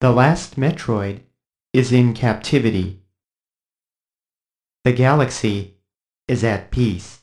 The last Metroid is in captivity. The galaxy is at peace.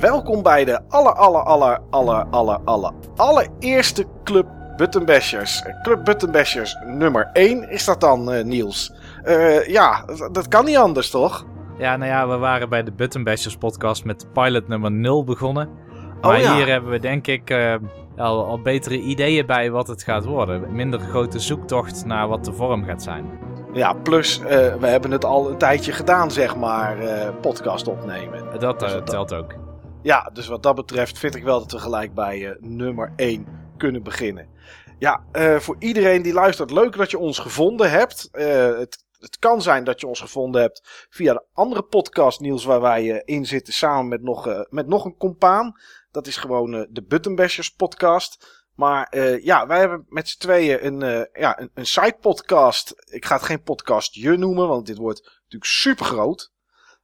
Welkom bij de aller, aller, aller, aller, aller, aller, allereerste Club Buttonbashers. Club Buttonbashers nummer 1 is dat dan, eh, Niels? Eh, ja, dat, kan niet anders, toch? Ja, nou ja, we waren bij de Buttonbashers podcast met pilot nummer 0 begonnen. Maar Oh ja. hier hebben we denk ik eh, al, al betere ideeën bij wat het gaat worden. Minder grote zoektocht naar wat de vorm gaat zijn. Ja, plus eh, we hebben het al een tijdje gedaan, zeg maar, podcast opnemen. Dat Dus dat- telt ook. Ja, dus wat dat betreft vind ik wel dat we gelijk bij nummer 1 kunnen beginnen. Ja, voor iedereen die luistert, leuk dat je ons gevonden hebt. Eh, het, het kan zijn dat je ons gevonden hebt via de andere podcast, Niels, waar wij eh, in zitten samen met nog, eh, met nog een compaan. Dat is gewoon eh, de Buttonbashers podcast. Maar ja, wij hebben met z'n tweeën een, ja, een, een side podcast. Ik ga het geen podcast je noemen, want dit wordt natuurlijk super groot.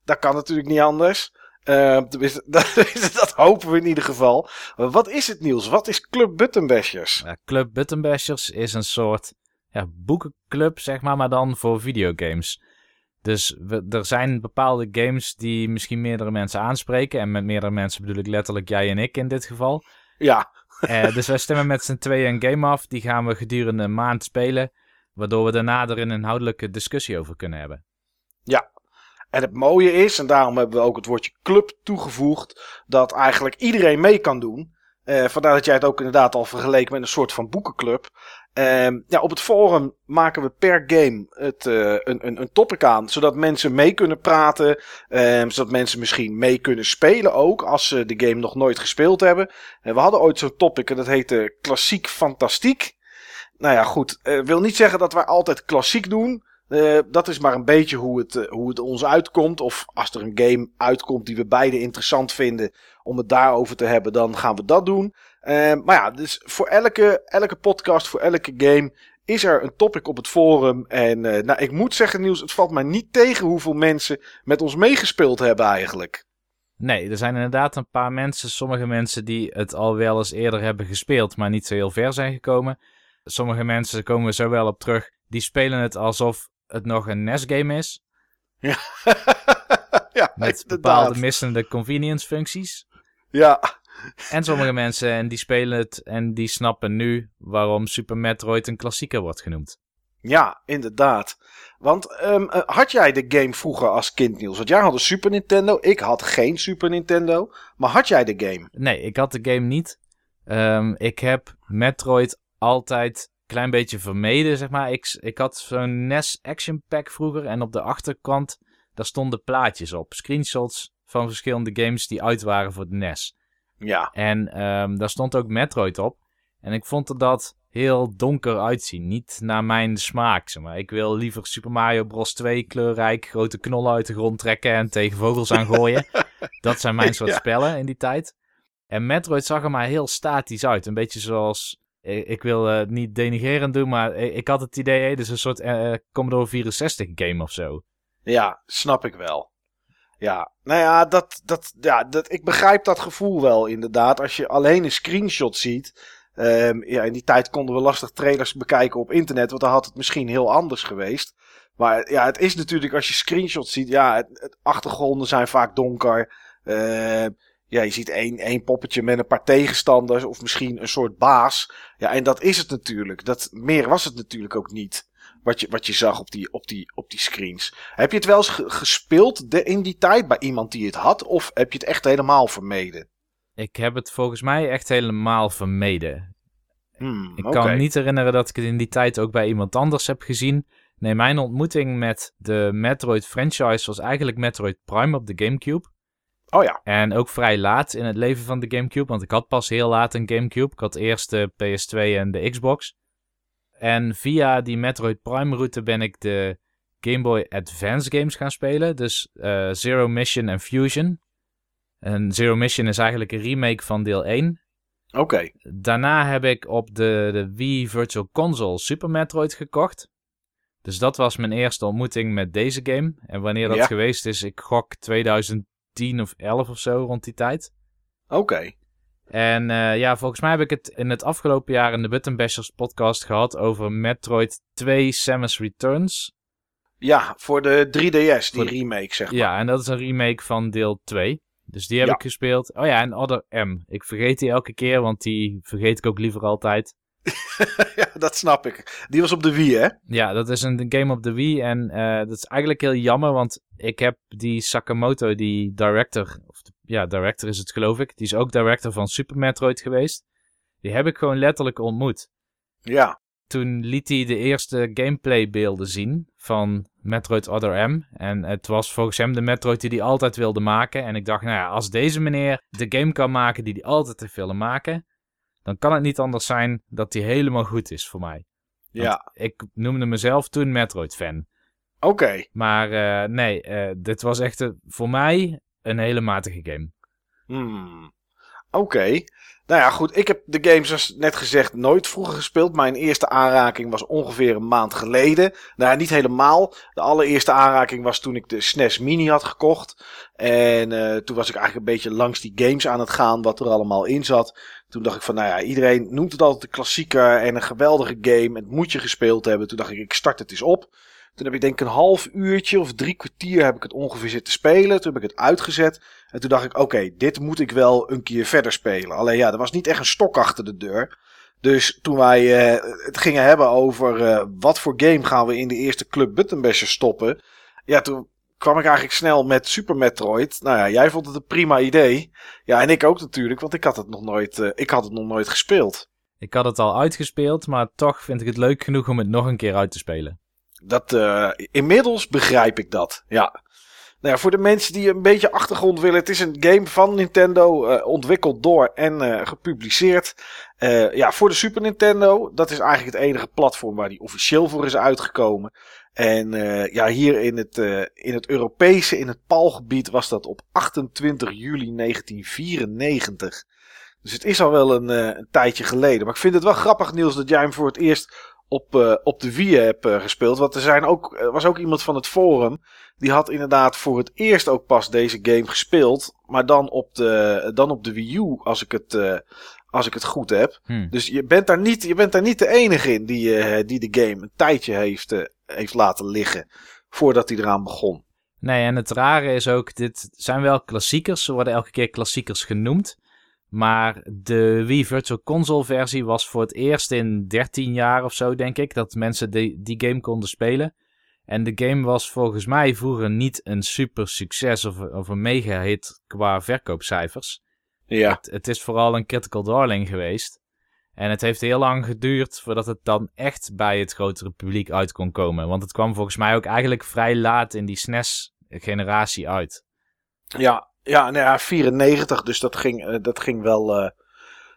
Dat kan natuurlijk niet anders. Eh, tenminste, dat, dat hopen we in ieder geval. Wat is het Niels? Wat is Club Buttonbashers? Club Buttonbashers is een soort ja, boekenclub, zeg maar, maar dan voor videogames. Dus we, er zijn bepaalde games die misschien meerdere mensen aanspreken. En met meerdere mensen bedoel ik letterlijk jij en ik in dit geval. Ja, Eh, dus wij stemmen met z'n tweeën een game af. Die gaan we gedurende een maand spelen. Waardoor we daarna er een inhoudelijke discussie over kunnen hebben. en het mooie is, en daarom hebben we ook het woordje club toegevoegd, dat eigenlijk iedereen mee kan doen. Eh, vandaar dat jij het ook inderdaad al vergeleken met een soort van boekenclub. Ehm, ja, op het forum maken we per game het, eh, een, een, een topic aan, zodat mensen mee kunnen praten. ehm, zodat mensen misschien mee kunnen spelen ook, als ze de game nog nooit gespeeld hebben. En we hadden ooit zo'n topic en dat heette Klassiek Fantastiek. Nou ja, goed. eh wil niet zeggen dat wij altijd klassiek doen. Eh, dat is maar een beetje hoe het, eh, hoe het ons uitkomt. Of als er een game uitkomt die we beide interessant vinden om het daarover te hebben, dan gaan we dat doen. Eh, maar ja, dus voor elke, elke podcast, voor elke game is er een topic op het forum. En eh, nou, ik moet zeggen, Niels, het valt mij niet tegen hoeveel mensen met ons meegespeeld hebben eigenlijk. Nee, er zijn inderdaad een paar mensen, sommige mensen die het al wel eens eerder hebben gespeeld, maar niet zo heel ver zijn gekomen. Sommige mensen, daar komen we zo wel op terug, die spelen het alsof het nog een NES-game is. ja, Met inderdaad. bepaalde missende convenience functies. Ja, En sommige mensen, en die spelen het en die snappen nu waarom Super Metroid een klassieker wordt genoemd. Ja, inderdaad. Want ehm, eh, had jij de game vroeger als kind, Niels? Want jij had een Super Nintendo. Ik had geen Super Nintendo. Maar had jij de game? Nee, ik had de game niet. Ehm, ik heb Metroid altijd een klein beetje vermeden, zeg maar. Ik, ik had zo'n NES Action Pack vroeger en op de achterkant, daar stonden plaatjes op. Screenshots van verschillende games die uit waren voor de NES. Ja, En ehm, daar stond ook Metroid op. En ik vond er dat heel donker uitzien. Niet naar mijn smaak, zeg maar. Ik wil liever Super Mario Bros. 2 kleurrijk, grote knollen uit de grond trekken en tegen vogels aan gooien. dat zijn mijn soort Ja. spellen in die tijd. En Metroid zag er maar heel statisch uit. Een beetje zoals... Ik, ik wil eh, het niet denigrerend doen, maar ik, ik had het idee... Hey, dit is een soort eh, Commodore 64 game of zo. ja, snap ik wel. Ja, nou ja, dat, dat, ja dat, ik begrijp dat gevoel wel inderdaad. Als je alleen een screenshot ziet. ehm, ja, in die tijd konden we lastig trailers bekijken op internet. Want dan had het misschien heel anders geweest. Maar ja, het is natuurlijk als je screenshots ziet. Ja, het, achtergronden zijn vaak donker. Ehm, ja, je ziet één, één poppetje met een paar tegenstanders. Of misschien een soort baas. Ja, en dat is het natuurlijk. Dat, meer was het natuurlijk ook niet. Wat je, wat je zag op die, op, die, op die screens. Heb je het wel eens ge- gespeeld de, in die tijd bij iemand die het had? Of heb je het echt helemaal vermeden? Ik heb het volgens mij echt helemaal vermeden. Hmm, Ik kan niet herinneren dat ik het in die tijd ook bij iemand anders heb gezien. Nee, mijn ontmoeting met de Metroid franchise was eigenlijk Metroid Prime op de Gamecube. Oh ja, En ook vrij laat in het leven van de Gamecube, want ik had pas heel laat een Gamecube. Ik had eerst de PS2 en de Xbox. En via die Metroid Prime route ben ik de Game Boy Advance games gaan spelen. Dus eh, Zero Mission en Fusion. En Zero Mission is eigenlijk een remake van deel 1. oké. Daarna heb ik op de, de Wii Virtual Console Super Metroid gekocht. Dus dat was mijn eerste ontmoeting met deze game. En wanneer dat Ja. geweest is, ik gok 2010 of 11 of zo rond die tijd. Oké. En eh, ja, volgens mij heb ik het in het afgelopen jaar in de Button Bashers podcast gehad over Metroid 2 Samus Returns. Ja, voor de 3DS, die de- remake, zeg maar. Ja, en dat is een remake van deel 2. Dus die heb Ja. ik gespeeld. Oh ja, en Other M. Ik vergeet die elke keer, want die vergeet ik ook liever altijd. ja, dat snap ik. Die was op de Wii, hè? Ja, dat is een game op de Wii. En eh, dat is eigenlijk heel jammer, want ik heb die Sakamoto, die director, of ja, director is het geloof ik. Die is ook director van Super Metroid geweest. Die heb ik gewoon letterlijk ontmoet. Ja. Toen liet hij de eerste gameplay beelden zien van Metroid Other M. En het was volgens hem de Metroid die hij altijd wilde maken. En ik dacht, nou ja, als deze meneer de game kan maken die hij altijd heeft willen maken, dan kan het niet anders zijn dat hij helemaal goed is voor mij. Ja. Ik noemde mezelf toen Metroid-fan. Oké. Maar eh, nee, eh, dit was echt voor mij een hele matige game. Hmm. Oké. Nou ja, goed. Ik heb de games, zoals net gezegd, nooit vroeger gespeeld. Mijn eerste aanraking was ongeveer een maand geleden. Nou, niet helemaal. De allereerste aanraking was toen ik de SNES Mini had gekocht. En eh, toen was ik eigenlijk een beetje langs die games aan het gaan, wat er allemaal in zat. Toen dacht ik van, nou ja, iedereen noemt het altijd een klassieker en een geweldige game. Het moet je gespeeld hebben. Toen dacht ik, ik start het eens op. Toen heb ik denk ik een half uurtje of drie kwartier heb ik het ongeveer zitten spelen. Toen heb ik het uitgezet. En toen dacht ik, oké, dit moet ik wel een keer verder spelen. Alleen ja, er was niet echt een stok achter de deur. Dus toen wij eh, het gingen hebben over eh, wat voor game gaan we in de eerste Club Buttonbasher stoppen. Ja, toen kwam ik eigenlijk snel met Super Metroid. Nou ja, jij vond het een prima idee. Ja, en ik ook natuurlijk, want ik had het nog nooit, eh, ik had het nog nooit gespeeld. Ik had het al uitgespeeld, maar toch vind ik het leuk genoeg om het nog een keer uit te spelen. Dat, eh, inmiddels begrijp ik dat. Ja. Nou ja, voor de mensen die een beetje achtergrond willen. Het is een game van Nintendo. eh, ontwikkeld door en eh, gepubliceerd. Ja, voor de Super Nintendo. Dat is eigenlijk het enige platform waar die officieel voor is uitgekomen. En ja, hier in het, in het Europese, in het PAL-gebied, was dat op 28 juli 1994. Dus het is al wel een, een tijdje geleden. Maar ik vind het wel grappig, Niels, dat jij hem voor het eerst op, eh, op de Wii hebt eh, gespeeld. Want er zijn ook, er was ook iemand van het forum. Die had inderdaad voor het eerst ook pas deze game gespeeld. Maar dan op de, dan op de Wii U, als ik het, eh, als ik het goed heb. Hm. Dus je bent daar niet, je bent daar niet de enige in die, die de game een tijdje heeft, heeft laten liggen. Voordat hij eraan begon. Nee, en het rare is ook, dit zijn wel klassiekers. Ze worden elke keer klassiekers genoemd. Maar de Wii Virtual Console versie was voor het eerst in 13 jaar of zo, denk ik, dat mensen die, die game konden spelen. En de game was volgens mij vroeger niet een super succes of, of een mega hit qua verkoopcijfers. Ja. Het, het is vooral een critical darling geweest. En het heeft heel lang geduurd voordat het dan echt bij het grotere publiek uit kon komen. Want het kwam volgens mij ook eigenlijk vrij laat in die SNES-generatie uit. Ja, ja, nou ja, 94. Dus dat ging, eh, dat ging wel. eh,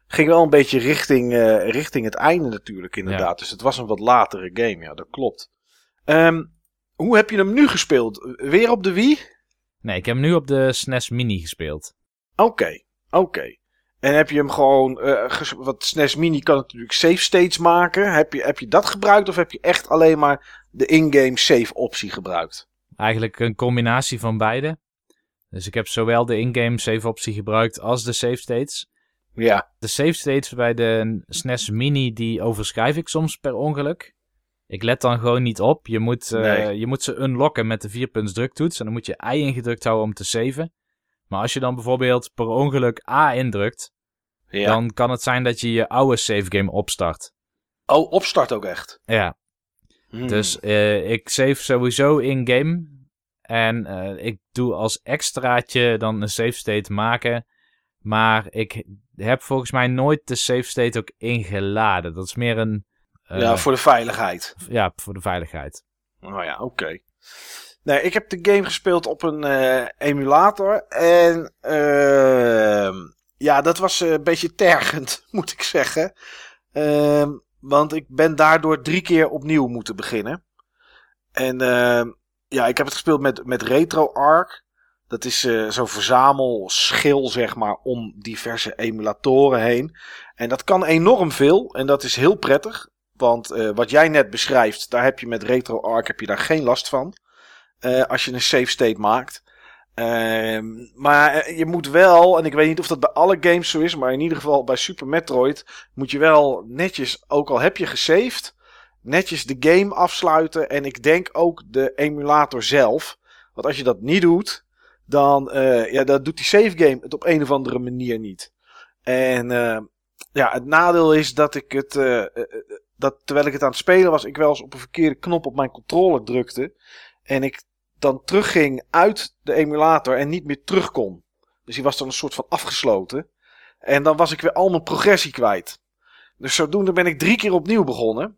ging wel een beetje richting, eh, richting het einde natuurlijk, inderdaad. Dus het was een wat latere game, ja, dat klopt. Ehm, hoe heb je hem nu gespeeld? Weer op de Wii? Nee, ik heb hem nu op de SNES Mini gespeeld. Oké, oké. En heb je hem gewoon. wat SNES Mini kan natuurlijk save states maken. Heb je, heb je dat gebruikt of heb je echt alleen maar de in-game save optie gebruikt? Eigenlijk een combinatie van beide. Dus ik heb zowel de in-game save optie gebruikt als de save states. Ja, De save states bij de SNES Mini, die overschrijf ik soms per ongeluk. Ik let dan gewoon niet op. Je moet, eh, Nee. je moet ze unlocken met de 4 druktoets. En dan moet je I ingedrukt houden om te saven. Maar als je dan bijvoorbeeld per ongeluk A indrukt, ja. dan kan het zijn dat je je oude save game opstart. Oh, opstart ook echt. Ja, Hmm. dus eh, ik save sowieso in-game. En eh, ik doe als extraatje dan een save state maken. Maar ik heb volgens mij nooit de save state ook ingeladen. Dat is meer een... eh, ja, voor de veiligheid. ja, voor de veiligheid. Oh ja, oké. Nee, ik heb de game gespeeld op een eh, emulator. En ehm, ja, dat was een beetje tergend, moet ik zeggen. Ehm, want ik ben daardoor drie keer opnieuw moeten beginnen. En ehm, ja, ik heb het gespeeld met, met RetroArch. Dat is eh, zo'n verzamelschil, zeg maar, om diverse emulatoren heen. En dat kan enorm veel. En dat is heel prettig. Want eh, wat jij net beschrijft, daar heb je met RetroArch heb je daar geen last van. Eh, als je een save state maakt. Ehm, maar je moet wel, en ik weet niet of dat bij alle games zo is, maar in ieder geval bij Super Metroid moet je wel netjes, ook al heb je gesaved, netjes de game afsluiten. En ik denk ook de emulator zelf. Want als je dat niet doet, dan uh, ja, dat doet die save game het op een of andere manier niet. En uh, ja, het nadeel is dat ik het, uh, dat terwijl ik het aan het spelen was, ik wel eens op een verkeerde knop op mijn controller drukte. En ik dan terugging uit de emulator en niet meer terug kon. Dus die was dan een soort van afgesloten. En dan was ik weer al mijn progressie kwijt. Dus zodoende ben ik drie keer opnieuw begonnen.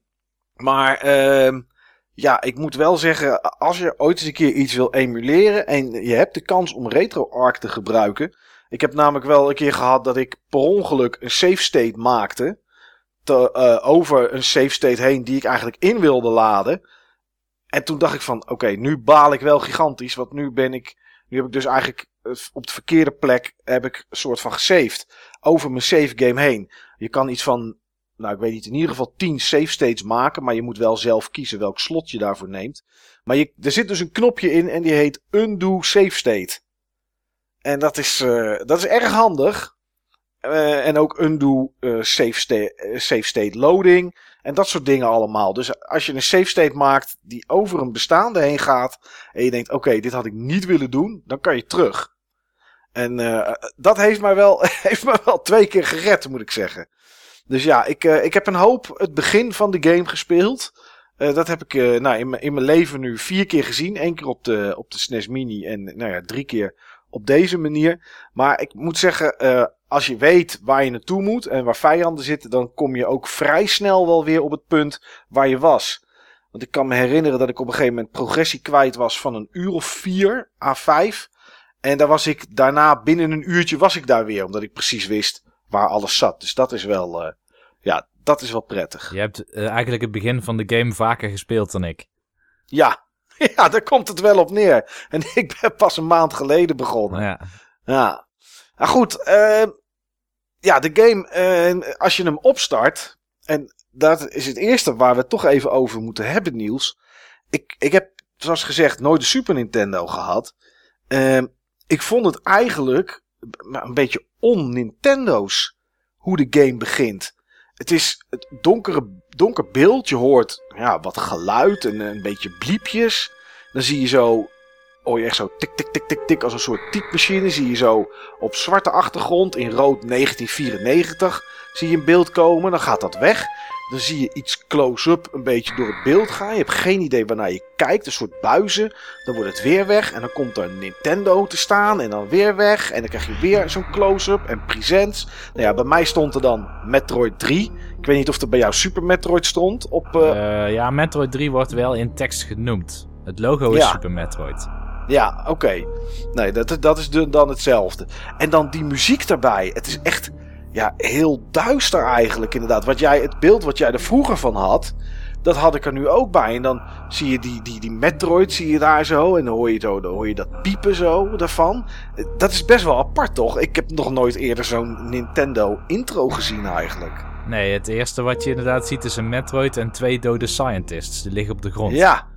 Maar uh, ja, ik moet wel zeggen, als je ooit eens een keer iets wil emuleren en je hebt de kans om RetroArch te gebruiken. Ik heb namelijk wel een keer gehad dat ik per ongeluk een save state maakte. Te, uh, over een save state heen die ik eigenlijk in wilde laden. En toen dacht ik van, oké, nu baal ik wel gigantisch. Want nu ben ik, nu heb ik dus eigenlijk eh, op de verkeerde plek heb ik soort van gesaved. Over mijn save game heen. Je kan iets van, nou ik weet niet, in ieder geval 10 save states maken. Maar je moet wel zelf kiezen welk slot je daarvoor neemt. Maar je, er zit dus een knopje in en die heet undo save state. En dat is, uh, dat is erg handig. Uh, en ook undo uh, save, state, state loading. En dat soort dingen allemaal. Dus als je een save state maakt die over een bestaande heen gaat. En je denkt, oké, dit had ik niet willen doen. Dan kan je terug. En dat heeft mij, wel, heeft mij wel twee keer gered, moet ik zeggen. Dus ja, ik, uh, ik heb een hoop het begin van de game gespeeld. Uh, dat heb ik nou, in, in mijn leven nu vier keer gezien. Eén keer op de, op de SNES Mini en nou ja, drie keer op deze manier. Maar ik moet zeggen, als je weet waar je naartoe moet en waar vijanden zitten, dan kom je ook vrij snel wel weer op het punt waar je was. Want ik kan me herinneren dat ik op een gegeven moment progressie kwijt was van een uur of vier à vijf. En daar was ik daarna binnen een uurtje was ik daar weer, omdat ik precies wist waar alles zat. Dus dat is wel, uh, ja, dat is wel prettig. Je hebt uh, eigenlijk het begin van de game vaker gespeeld dan ik. Ja, ja, daar komt het wel op neer. En ik ben pas een maand geleden begonnen. Ja. Ja. Nou goed, uh, ja, de game, uh, als je hem opstart, en dat is het eerste waar we het toch even over moeten hebben, Niels. Ik, ik heb, zoals gezegd, nooit de Super Nintendo gehad. Uh, ik vond het eigenlijk een beetje on-Nintendo's hoe de game begint. Het is het donkere, donker beeld. Je hoort ja, wat geluid en een beetje bliepjes. Dan zie je zo hoor je echt zo tik, tik, tik, tik, tik. Als een soort typemachine zie je zo op zwarte achtergrond in rood 1994 zie je een beeld komen. Dan gaat dat weg. Dan zie je iets close-up een beetje door het beeld gaan. Je hebt geen idee waarnaar je kijkt. Een soort buizen. Dan wordt het weer weg. En dan komt er Nintendo te staan. En dan weer weg. En dan krijg je weer zo'n close-up. En presents. Nou ja, bij mij stond er dan Metroid 3. Ik weet niet of er bij jou Super Metroid stond. Op, uh... Uh, ja, Metroid 3 wordt wel in tekst genoemd. Het logo is ja. Super Metroid. Ja, oké. Okay. Nee, dat, dat is dan hetzelfde. En dan die muziek daarbij. Het is echt ja, heel duister eigenlijk inderdaad. Wat jij, het beeld wat jij er vroeger van had, dat had ik er nu ook bij. En dan zie je die, die, die Metroid zie je daar zo. En dan hoor je, zo, dan hoor je dat piepen zo daarvan. Dat is best wel apart toch? Ik heb nog nooit eerder zo'n Nintendo intro gezien eigenlijk. Nee, het eerste wat je inderdaad ziet is een Metroid en twee dode scientists. Die liggen op de grond. Ja.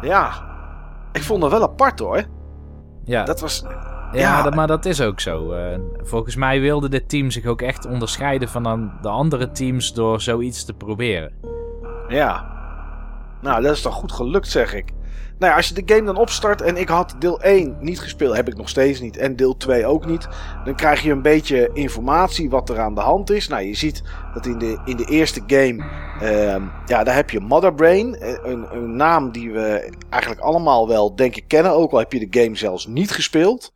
Ja, ik vond dat wel apart hoor. Ja. Dat was. Ja, ja dat, maar dat is ook zo. Uh, volgens mij wilde dit team zich ook echt onderscheiden van de andere teams door zoiets te proberen. Ja. Nou, dat is toch goed gelukt, zeg ik. Nou ja, als je de game dan opstart en ik had deel 1 niet gespeeld, heb ik nog steeds niet. En deel 2 ook niet. Dan krijg je een beetje informatie wat er aan de hand is. Nou, je ziet dat in de, in de eerste game, uh, ja, daar heb je Mother Brain. Eh, een, een naam die we eigenlijk allemaal wel, denk ik, kennen. Ook al heb je de game zelfs niet gespeeld.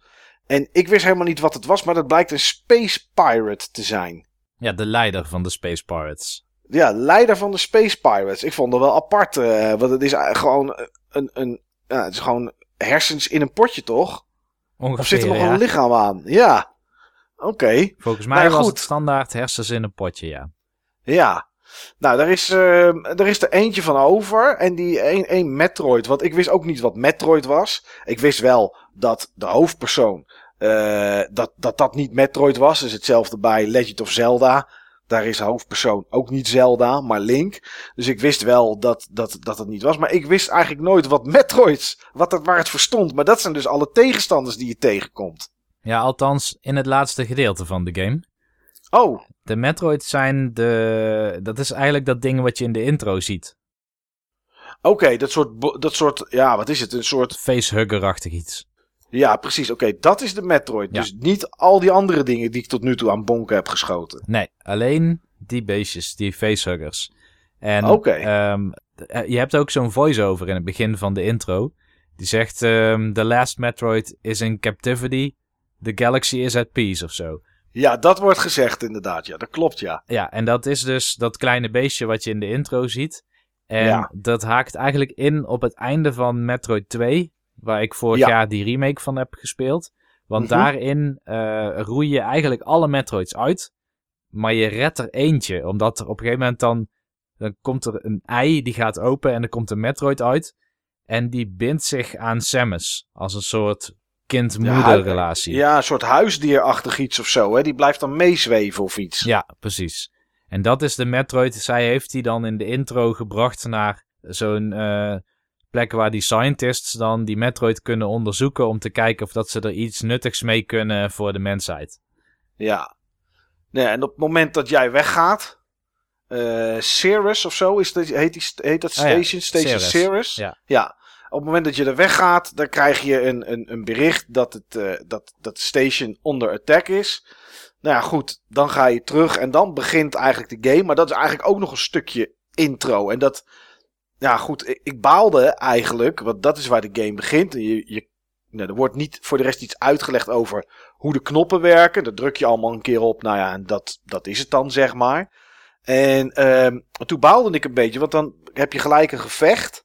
En ik wist helemaal niet wat het was, maar dat blijkt een Space Pirate te zijn. Ja, de leider van de Space Pirates. Ja, leider van de Space Pirates. Ik vond dat wel apart. Uh, want het is gewoon een, een, ja, het is gewoon hersens in een potje, toch? Ongeveer, of zit er nog ja. een lichaam aan? Ja. Oké. Okay. Volgens mij was het standaard hersens in een potje, ja. Ja. Nou, daar is, uh, er is er eentje van over. En die een, een Metroid. Want ik wist ook niet wat Metroid was. Ik wist wel dat de hoofdpersoon. Uh, dat, dat dat niet Metroid was. Dus hetzelfde bij Legend of Zelda. Daar is de hoofdpersoon ook niet Zelda, maar Link. Dus ik wist wel dat, dat, dat het niet was. Maar ik wist eigenlijk nooit wat Metroids, wat het, waar het voor stond. Maar dat zijn dus alle tegenstanders die je tegenkomt. Ja, althans in het laatste gedeelte van de game. Oh, De Metroids zijn de... Dat is eigenlijk dat ding wat je in de intro ziet. oké, dat soort, dat soort, ja, wat is het? Een soort, Facehugger-achtig iets. Ja, precies. Oké, dat is de Metroid. Ja. Dus niet al die andere dingen die ik tot nu toe aan bonken heb geschoten. Nee, alleen die beestjes, die facehuggers. En ehm, eh, je hebt ook zo'n voice-over in het begin van de intro. Die zegt, ehm, The last Metroid is in captivity. The galaxy is at peace of zo. Ja, dat wordt gezegd inderdaad. Ja, dat klopt, ja. Ja, en dat is dus dat kleine beestje wat je in de intro ziet. En Ja. dat haakt eigenlijk in op het einde van Metroid 2, waar ik vorig Ja. jaar die remake van heb gespeeld. Want Mhm. daarin eh roei je eigenlijk alle Metroids uit, maar je redt er eentje. Omdat er op een gegeven moment dan, dan komt er een ei, die gaat open en er komt een Metroid uit. En die bindt zich aan Samus, als een soort kind-moeder-relatie. Ja, een soort huisdierachtig iets of zo, hè. Die blijft dan meezweven of iets. Ja, precies. En dat is de Metroid. Zij heeft die dan in de intro gebracht naar zo'n eh, plek waar die scientists dan die Metroid kunnen onderzoeken om te kijken of dat ze er iets nuttigs mee kunnen voor de mensheid. Ja. Nee, en op het moment dat jij weggaat, Ceres of zo, is dat, heet, die, heet dat Ah ja, station? Station? Ja. ja. Op het moment dat je er weggaat, dan krijg je een, een, een bericht dat het, eh, dat, dat de station onder attack is. Nou ja, goed, dan ga je terug en dan begint eigenlijk de game. Maar dat is eigenlijk ook nog een stukje intro. En dat, ja goed, ik, ik baalde eigenlijk, want dat is waar de game begint. Je, je, nou, er wordt niet voor de rest iets uitgelegd over hoe de knoppen werken. Dat druk je allemaal een keer op. Nou ja, en dat, dat is het dan, zeg maar. En ehm, toen baalde ik een beetje, want dan heb je gelijk een gevecht.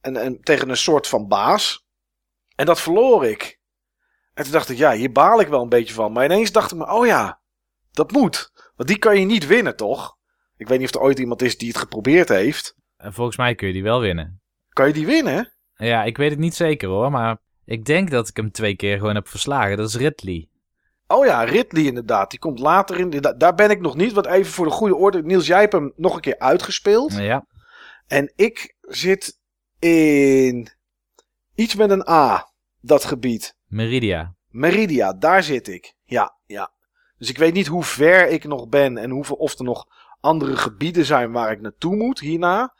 En, en tegen een soort van baas. En dat verloor ik. En toen dacht ik, ja, hier baal ik wel een beetje van. Maar ineens dacht ik me, oh ja, dat moet. Want die kan je niet winnen, toch? Ik weet niet of er ooit iemand is die het geprobeerd heeft. En volgens mij kun je die wel winnen. Kan je die winnen? Ja, ik weet het niet zeker hoor, maar ik denk dat ik hem twee keer gewoon heb verslagen. Dat is Ridley. Oh ja, Ridley inderdaad. Die komt later in. da- Daar ben ik nog niet. Want even voor de goede orde. Niels, jij hebt hem nog een keer uitgespeeld. Ja, En ik zit in iets met een A. Dat gebied. Meridia. Meridia, daar zit ik. Ja, ja. Dus ik weet niet hoe ver ik nog ben. En hoeveel, of er nog andere gebieden zijn waar ik naartoe moet hierna.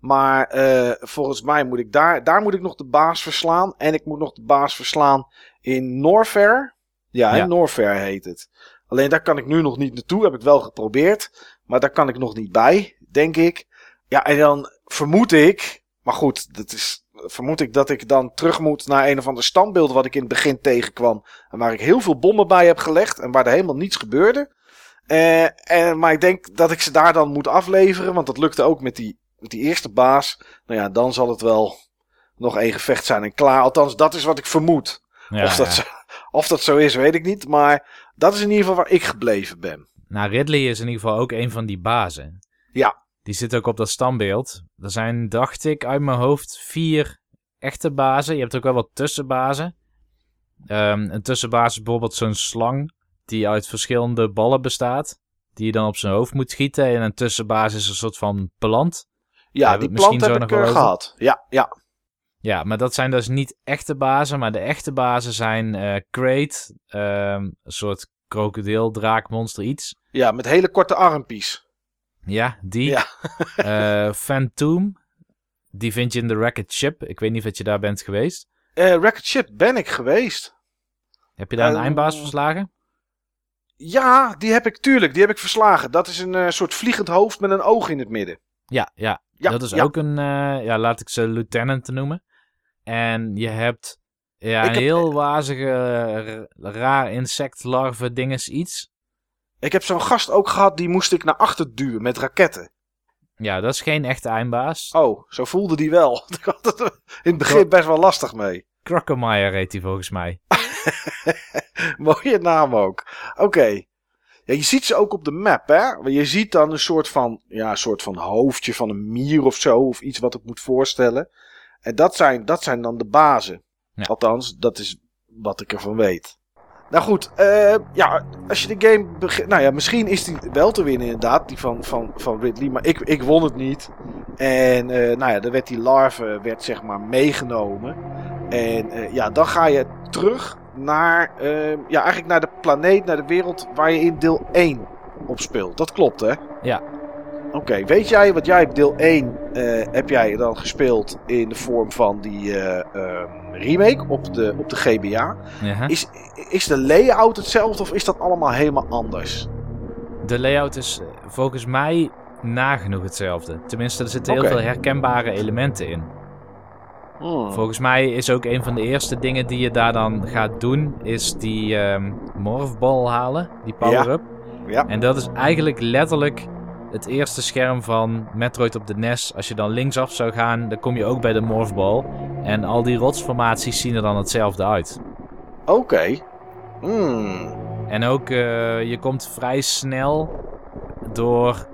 Maar eh, volgens mij moet ik daar, daar moet ik nog de baas verslaan. En ik moet nog de baas verslaan in Norfair. Ja, Ja. in Norfair heet het. Alleen daar kan ik nu nog niet naartoe. Heb ik wel geprobeerd. Maar daar kan ik nog niet bij, denk ik. Ja, en dan vermoed ik. Maar goed, dat is, vermoed ik dat ik dan terug moet naar een of ander standbeeld. wat ik in het begin tegenkwam. En waar ik heel veel bommen bij heb gelegd. En waar er helemaal niets gebeurde. Eh, en, maar ik denk dat ik ze daar dan moet afleveren. Want dat lukte ook met die, die eerste baas. Nou ja, dan zal het wel nog één gevecht zijn en klaar. Althans, dat is wat ik vermoed. Ja, of, dat ja. zo, of dat zo is, weet ik niet. Maar dat is in ieder geval waar ik gebleven ben. Nou, Ridley is in ieder geval ook een van die bazen. Ja. Die zit ook op dat standbeeld. Er zijn, dacht ik, uit mijn hoofd vier echte bazen. Je hebt ook wel wat tussenbazen. Ehm, een tussenbaas is bijvoorbeeld zo'n slang die uit verschillende ballen bestaat. Die je dan op zijn hoofd moet schieten. En een tussenbaas is een soort van plant. Ja, die plant heb nog ik wel over. gehad. Ja, ja. Ja, maar dat zijn dus niet echte bazen. Maar de echte bazen zijn eh Crate, ehm, een soort krokodil, draak, monster, iets. ja, met hele korte armpies. Ja, die. Ja. Eh, Phantom. Die vind je in de Racket Ship. Ik weet niet of je daar bent geweest. Eh Racket Ship ben ik geweest. Heb je daar een Eh, eindbaas verslagen? Ja, die heb ik tuurlijk. Die heb ik verslagen. Dat is een eh, soort vliegend hoofd met een oog in het midden. Ja, ja. Ja, dat is ja. ook een, eh, ja, laat ik ze lieutenant noemen. En je hebt ja, Ik een heb- heel wazige, r- raar insect, larve, dinges, iets. Ik heb zo'n gast ook gehad, die moest ik naar achter duwen met raketten. Ja, dat is geen echte eindbaas. Oh, zo voelde die wel. Ik had het in het begin best wel lastig mee. Crocomire heet hij volgens mij. Mooie naam ook. Oké. Ja, je ziet ze ook op de map, hè? Je ziet dan een soort van, ja, een soort van hoofdje van een mier of zo, of iets wat ik moet voorstellen. En dat zijn, dat zijn dan de bazen. Ja. Althans, dat is wat ik ervan weet. Nou goed, eh, ja, als je de game begint. Nou ja, misschien is die wel te winnen, inderdaad. Die van, van, van Ridley. Maar ik, ik won het niet. En eh, nou ja, dan werd die larve werd, zeg maar meegenomen. En eh, ja, dan ga je terug naar. eh, ja, eigenlijk naar de planeet, naar de wereld waar je in deel 1 op speelt. Dat klopt, hè? Ja. Oké, weet jij, wat jij hebt deel 1 eh, heb jij dan gespeeld in de vorm van die eh, ehm, remake op de, op de GBA. Ja. Is, is de layout hetzelfde of is dat allemaal helemaal anders? De layout is eh, volgens mij nagenoeg hetzelfde. Tenminste, er zitten heel veel herkenbare elementen in. Hmm. Volgens mij is ook een van de eerste dingen die je daar dan gaat doen, is die ehm morphball halen, die power-up. Ja. En dat is eigenlijk letterlijk het eerste scherm van Metroid op de NES. Als je dan linksaf zou gaan, dan kom je ook bij de morphball. En al die rotsformaties zien er dan hetzelfde uit. Oké. Hmm. En ook, eh, je komt vrij snel door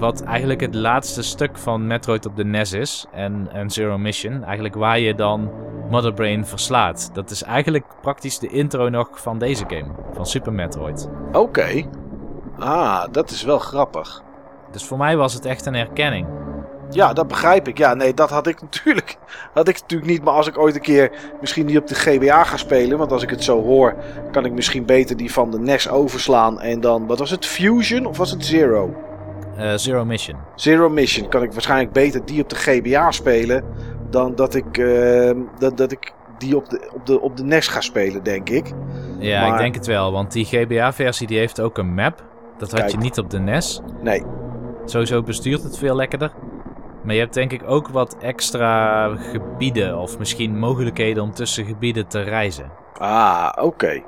wat eigenlijk het laatste stuk van Metroid op de NES is. En, en Zero Mission. Eigenlijk waar je dan Mother Brain verslaat. Dat is eigenlijk praktisch de intro nog van deze game. Van Super Metroid. Oké. Ah, dat is wel grappig. Dus voor mij was het echt een herkenning. Ja, dat begrijp ik. Ja, nee, dat had ik natuurlijk, had ik natuurlijk niet. Maar als ik ooit een keer misschien die op de GBA ga spelen. Want als ik het zo hoor, kan ik misschien beter die van de NES overslaan. En dan, wat was het? Fusion of was het Zero? Eh, Zero Mission. Zero Mission. Kan ik waarschijnlijk beter die op de GBA spelen. Dan dat ik, eh, dat, dat ik die op de, op, de, op de NES ga spelen, denk ik. Ja, Maar- ik denk het wel. Want die GBA-versie die heeft ook een map. Dat had Kijk. je niet op de NES. Nee. Sowieso bestuurt het veel lekkerder. Maar je hebt denk ik ook wat extra gebieden. Of misschien mogelijkheden om tussen gebieden te reizen. Ah, oké.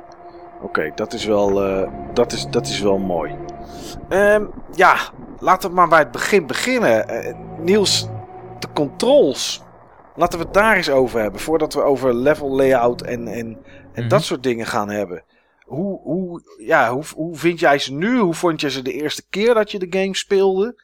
Oké, dat is wel, eh, dat is, dat is wel mooi. Ehm, ja, laten we maar bij het begin beginnen. Eh, Niels, de controls. Laten we het daar eens over hebben. Voordat we over level layout en, en, en Mhm. dat soort dingen gaan hebben. Hoe, hoe, ja, hoe, hoe vind jij ze nu? Hoe vond je ze de eerste keer dat je de game speelde?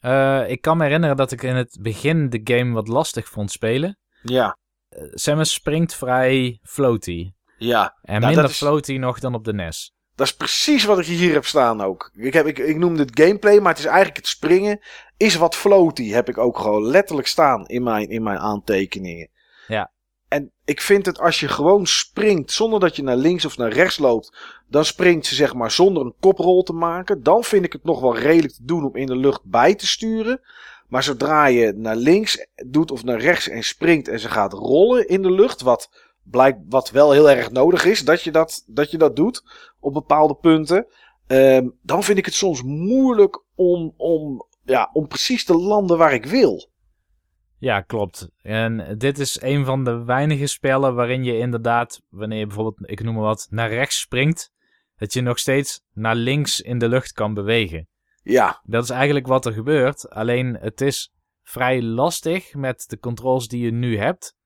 Eh, ik kan me herinneren dat ik in het begin de game wat lastig vond spelen. Ja, Eh, Samus springt vrij floaty. ja. En Nou, minder is- floaty nog dan op de NES. Dat is precies wat ik hier heb staan ook. Ik, heb, ik, ik noemde het gameplay, maar het is eigenlijk het springen. Is wat floaty, heb ik ook gewoon letterlijk staan in mijn, in mijn aantekeningen. Ja. En ik vind het als je gewoon springt zonder dat je naar links of naar rechts loopt. Dan springt ze zeg maar zonder een koprol te maken. Dan vind ik het nog wel redelijk te doen om in de lucht bij te sturen. Maar zodra je naar links doet of naar rechts en springt en ze gaat rollen in de lucht. Wat, blijkt, wat wel heel erg nodig is dat je dat, dat, je dat doet op bepaalde punten. ehm, dan vind ik het soms moeilijk om, om, ja, om precies te landen waar ik wil. Ja, klopt. En dit is een van de weinige spellen waarin je inderdaad, wanneer je bijvoorbeeld, ik noem maar wat, naar rechts springt, dat je nog steeds naar links in de lucht kan bewegen. Ja, Dat is eigenlijk wat er gebeurt. Alleen het is vrij lastig met de controls die je nu hebt.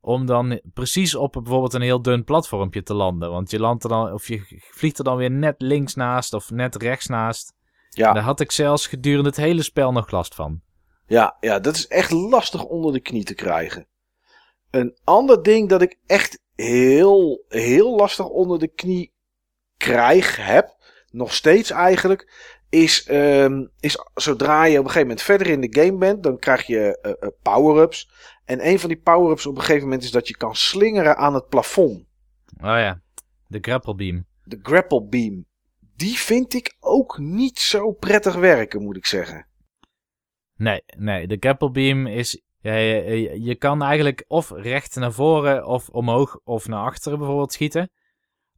Om dan precies op bijvoorbeeld een heel dun platformpje te landen. Want je landt er dan, of je vliegt er dan weer net links naast of net rechts naast. ja, Daar had ik zelfs gedurende het hele spel nog last van. ja, ja, dat is echt lastig onder de knie te krijgen. Een ander ding dat ik echt heel, heel lastig onder de knie krijg, heb, nog steeds eigenlijk, is, ehm, is zodra je op een gegeven moment verder in de game bent, dan krijg je eh, eh, power-ups. En een van die power-ups op een gegeven moment is dat je kan slingeren aan het plafond. Oh ja, de grapple beam. De grapple beam. Die vind ik ook niet zo prettig werken, moet ik zeggen. Nee, nee, de grapple beam is... Ja, je, je- je kan eigenlijk of recht naar voren of omhoog of naar achteren bijvoorbeeld schieten.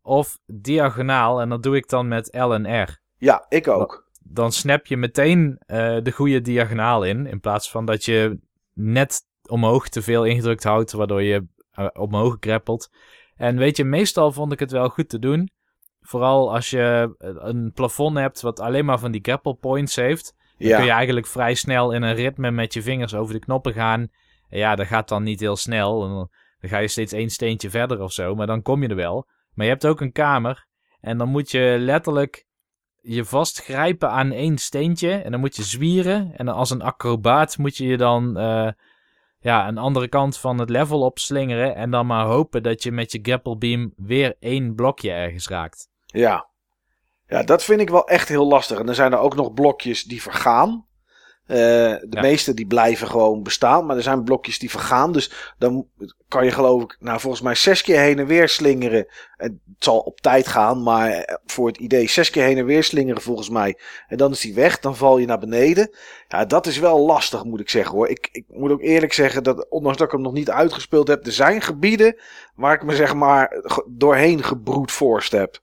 Of diagonaal en dat doe ik dan met L en R. Ja, ik ook. dan snap je meteen eh, de goede diagonaal in. In plaats van dat je net omhoog te veel ingedrukt houdt, waardoor je eh, omhoog grappelt. En weet je, meestal vond ik het wel goed te doen. Vooral als je eh, een plafond hebt wat alleen maar van die grapple points heeft. Dan Ja, kun je eigenlijk vrij snel in een ritme met je vingers over de knoppen gaan. En ja, dat gaat dan niet heel snel. Dan ga je steeds één steentje verder of zo, maar dan kom je er wel. Maar je hebt ook een kamer. En dan moet je letterlijk je vastgrijpen aan één steentje. En dan moet je zwieren. En als een acrobaat moet je je dan eh, ja, een andere kant van het level opslingeren. En dan maar hopen dat je met je grapple beam weer één blokje ergens raakt. Ja. Ja, dat vind ik wel echt heel lastig. En dan zijn er ook nog blokjes die vergaan. Uh, de Ja. meeste die blijven gewoon bestaan. Maar er zijn blokjes die vergaan. Dus dan kan je geloof ik, nou volgens mij zes keer heen en weer slingeren. En het zal op tijd gaan. Maar eh, voor het idee zes keer heen en weer slingeren volgens mij. En dan is die weg. Dan val je naar beneden. Ja, dat is wel lastig moet ik zeggen hoor. Ik, ik moet ook eerlijk zeggen dat ondanks dat ik hem nog niet uitgespeeld heb. Er zijn gebieden waar ik me zeg maar doorheen gebroed forst heb.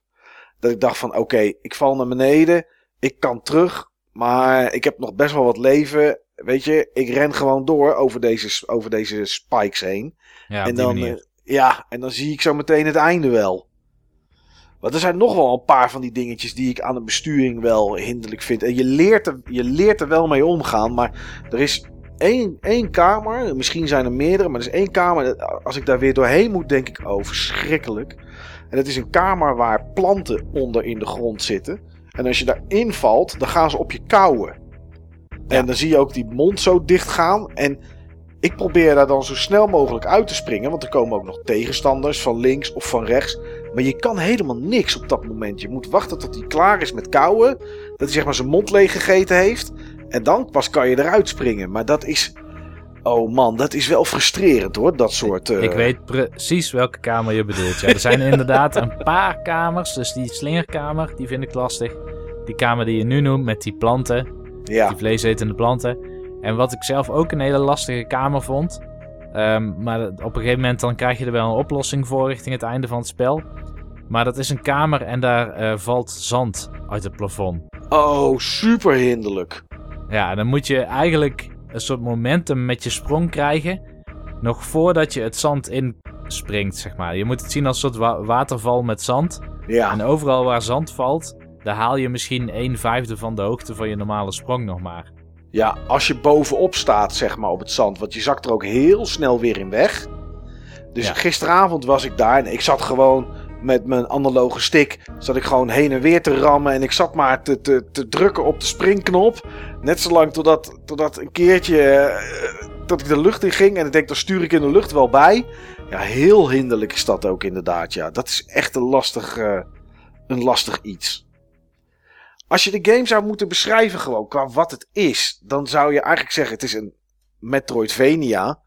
Dat ik dacht van oké, ik val naar beneden. Ik kan terug. Maar ik heb nog best wel wat leven. Weet je, ik ren gewoon door over deze, over deze spikes heen. Ja, en dan, manier. eh, ja, en dan zie ik zo meteen het einde wel. Want er zijn nog wel een paar van die dingetjes die ik aan de besturing wel hinderlijk vind. En je leert er, je leert er wel mee omgaan. Maar er is één, één kamer. Misschien zijn er meerdere. Maar er is één kamer. dat- Als ik daar weer doorheen moet, denk ik, oh, verschrikkelijk. En het is een kamer waar planten onder in de grond zitten. En als je daarin valt, dan gaan ze op je kauwen. En dan zie je ook die mond zo dicht gaan. En ik probeer daar dan zo snel mogelijk uit te springen. Want er komen ook nog tegenstanders van links of van rechts. Maar je kan helemaal niks op dat moment. Je moet wachten tot hij klaar is met kauwen. Dat hij zeg maar zijn mond leeg gegeten heeft. En dan pas kan je eruit springen. Maar dat is... Oh man, dat is wel frustrerend hoor. Dat soort... eh, Ik weet precies welke kamer je bedoelt. Ja, er zijn inderdaad een paar kamers. Dus die slingerkamer, die vind ik lastig. Die kamer die je nu noemt met die planten. Ja, Die vleesetende planten. En wat ik zelf ook een hele lastige kamer vond. ehm, maar op een gegeven moment dan krijg je er wel een oplossing voor richting het einde van het spel. Maar dat is een kamer en daar eh, valt zand uit het plafond. oh super hinderlijk. Ja, dan moet je eigenlijk een soort momentum met je sprong krijgen. Nog voordat je het zand inspringt, zeg maar. Je moet het zien als een soort wa- waterval met zand. Ja, En overal waar zand valt, daar haal je misschien een vijfde van de hoogte van je normale sprong nog maar. ja, als je bovenop staat zeg maar op het zand. Want je zakt er ook heel snel weer in weg. Dus Ja. gisteravond was ik daar en ik zat gewoon met mijn analoge stick. Zat ik gewoon heen en weer te rammen. En ik zat maar te, te, te drukken op de springknop. Net zolang totdat, totdat een keertje eh, dat ik de lucht in ging. En ik denk, dan stuur ik in de lucht wel bij. Ja, heel hinderlijk is dat ook inderdaad. Ja, dat is echt een lastig, eh, een lastig iets. Als je de game zou moeten beschrijven gewoon qua wat het is. Dan zou je eigenlijk zeggen het is een Metroidvania.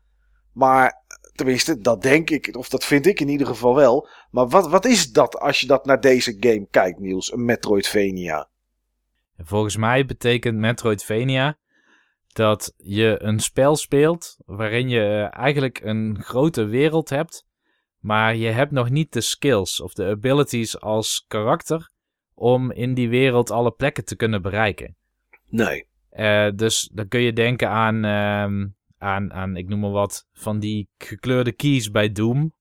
Maar tenminste, dat denk ik. Of dat vind ik in ieder geval wel. Maar wat, wat is dat als je dat naar deze game kijkt Niels? Een Metroidvania. En Volgens mij betekent Metroidvania dat je een spel speelt waarin je eh, eigenlijk een grote wereld hebt, maar je hebt nog niet de skills of de abilities als karakter om in die wereld alle plekken te kunnen bereiken. Nee. Eh, dus dan kun je denken aan, ehm, aan, aan, ik noem maar wat, van die gekleurde keys bij Doom.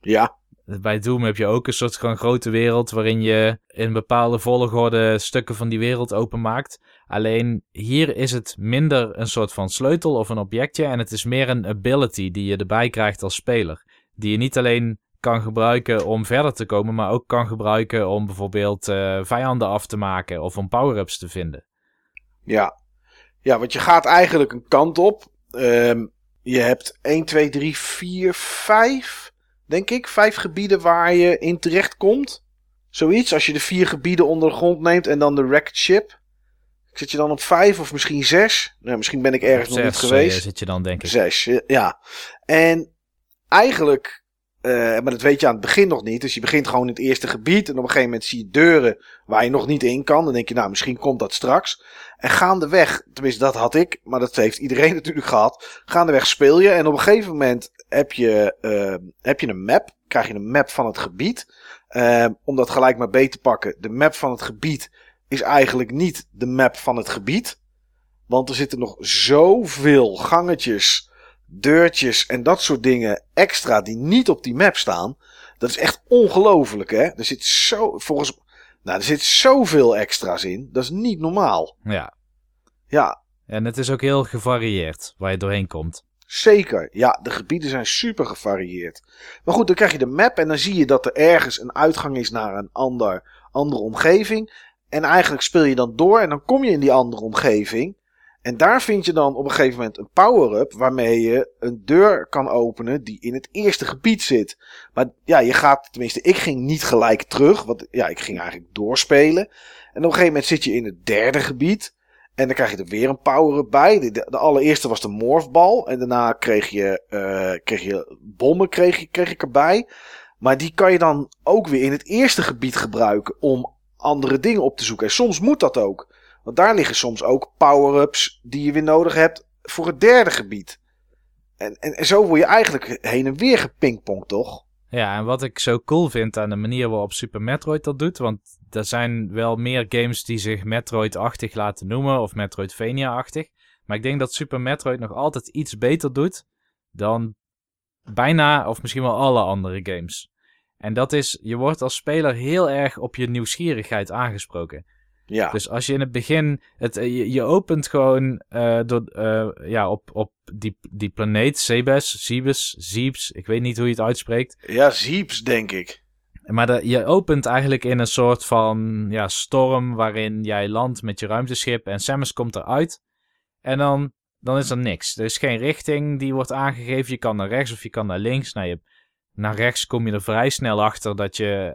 Ja. Bij Doom heb je ook een soort gewoon grote wereld waarin je in bepaalde volgorde stukken van die wereld openmaakt. Alleen hier is het minder een soort van sleutel of een objectje en het is meer een ability die je erbij krijgt als speler. Die je niet alleen kan gebruiken om verder te komen, maar ook kan gebruiken om bijvoorbeeld eh, vijanden af te maken of om power-ups te vinden. Ja. Ja, want je gaat eigenlijk een kant op. Ehm, je hebt 1, 2, 3, 4, 5. Denk ik. Vijf gebieden waar je in terecht komt. Zoiets. Als je de vier gebieden onder de grond neemt en dan de wrecked ship. Zit je dan op vijf of misschien zes? Nou, misschien ben ik ergens nog niet Zes, geweest. eh, zit je dan denk ik. Zes, ja. En eigenlijk, eh, maar dat weet je aan het begin nog niet. Dus je begint gewoon in het eerste gebied. En op een gegeven moment zie je deuren waar je nog niet in kan. Dan denk je, nou, misschien komt dat straks. En gaandeweg, tenminste dat had ik, maar dat heeft iedereen natuurlijk gehad. Gaandeweg speel je en op een gegeven moment heb je, eh, heb je een map. Krijg je een map van het gebied. Eh, om dat gelijk maar beet te pakken. De map van het gebied is eigenlijk niet de map van het gebied. Want er zitten nog zoveel gangetjes, deurtjes en dat soort dingen extra die niet op die map staan. Dat is echt ongelooflijk, hè? Er zit zo, volgens, nou, er zit zoveel extra's in. Dat is niet normaal. Ja. Ja, En het is ook heel gevarieerd waar je doorheen komt. Zeker, ja, de gebieden zijn super gevarieerd. Maar goed, dan krijg je de map en dan zie je dat er ergens een uitgang is naar een ander, andere omgeving. En eigenlijk speel je dan door en dan kom je in die andere omgeving. En daar vind je dan op een gegeven moment een power-up waarmee je een deur kan openen die in het eerste gebied zit. Maar ja, je gaat, tenminste, ik ging niet gelijk terug, want ja, ik ging eigenlijk doorspelen. En op een gegeven moment zit je in het derde gebied. En dan krijg je er weer een power-up bij. De, allereerste was de morfbal. En daarna kreeg je, uh, kreeg je bommen kreeg, kreeg ik erbij. Maar die kan je dan ook weer in het eerste gebied gebruiken om andere dingen op te zoeken. En soms moet dat ook. Want daar liggen soms ook power-ups die je weer nodig hebt voor het derde gebied. En, en, en zo word je eigenlijk heen en weer gepingpongd, toch? Ja, en wat ik zo cool vind aan de manier waarop Super Metroid dat doet. Want er zijn wel meer games die zich Metroid-achtig laten noemen. Of Metroidvania-achtig. Maar ik denk dat Super Metroid nog altijd iets beter doet dan bijna of misschien wel alle andere games. En dat is, je wordt als speler heel erg op je nieuwsgierigheid aangesproken. Ja. Dus als je in het begin, het, eh, je, je opent gewoon uh, door, uh, ja, op, op die, die planeet, Zebes, Zebes, Zeeps, ik weet niet hoe je het uitspreekt. Ja, Zeeps denk ik. Maar de, je opent eigenlijk in een soort van ja, storm waarin jij landt met je ruimteschip en Samus komt eruit. En dan, dan is er niks. Er is geen richting die wordt aangegeven. Je kan naar rechts of je kan naar links. Nou, je, naar rechts kom je er vrij snel achter dat je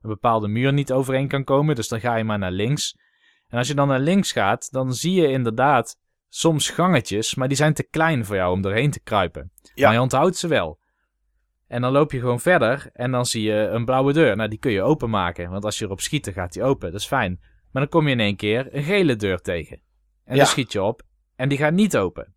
een bepaalde muur niet overeen kan komen. Dus dan ga je maar naar links. En als je dan naar links gaat, dan zie je inderdaad soms gangetjes, maar die zijn te klein voor jou om doorheen te kruipen. Ja. Maar je onthoudt ze wel. En dan loop je gewoon verder en dan zie je een blauwe deur. Nou, die kun je openmaken, want als je erop schiet, dan gaat die open. Dat is fijn. Maar dan kom je in één keer een gele deur tegen. En ja. dan schiet je op en die gaat niet open.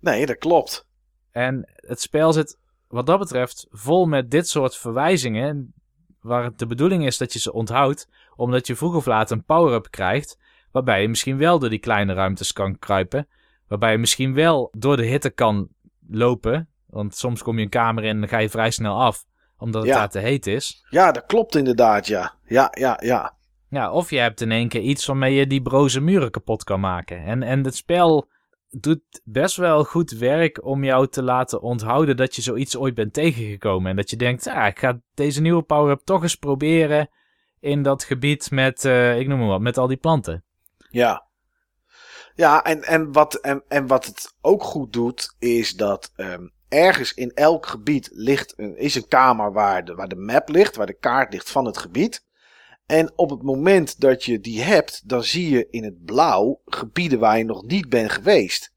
Nee, dat klopt. En het spel zit wat dat betreft vol met dit soort verwijzingen waar het de bedoeling is dat je ze onthoudt, omdat je vroeg of laat een power-up krijgt, waarbij je misschien wel door die kleine ruimtes kan kruipen, waarbij je misschien wel door de hitte kan lopen, want soms kom je een kamer in en dan ga je vrij snel af, omdat het daar te heet is. Ja, dat klopt inderdaad, ja. Ja, ja, ja. Ja, of je hebt in één keer iets waarmee je die broze muren kapot kan maken. En, en het spel doet best wel goed werk om jou te laten onthouden dat je zoiets ooit bent tegengekomen. En dat je denkt, ah, ik ga deze nieuwe power-up toch eens proberen in dat gebied met, uh, ik noem maar wat, met al die planten. Ja. Ja, en, en, wat, en, en wat het ook goed doet, is dat um, ergens in elk gebied ligt een, is een kamer waar de, waar de map ligt, waar de kaart ligt van het gebied. En op het moment dat je die hebt, dan zie je in het blauw gebieden waar je nog niet bent geweest.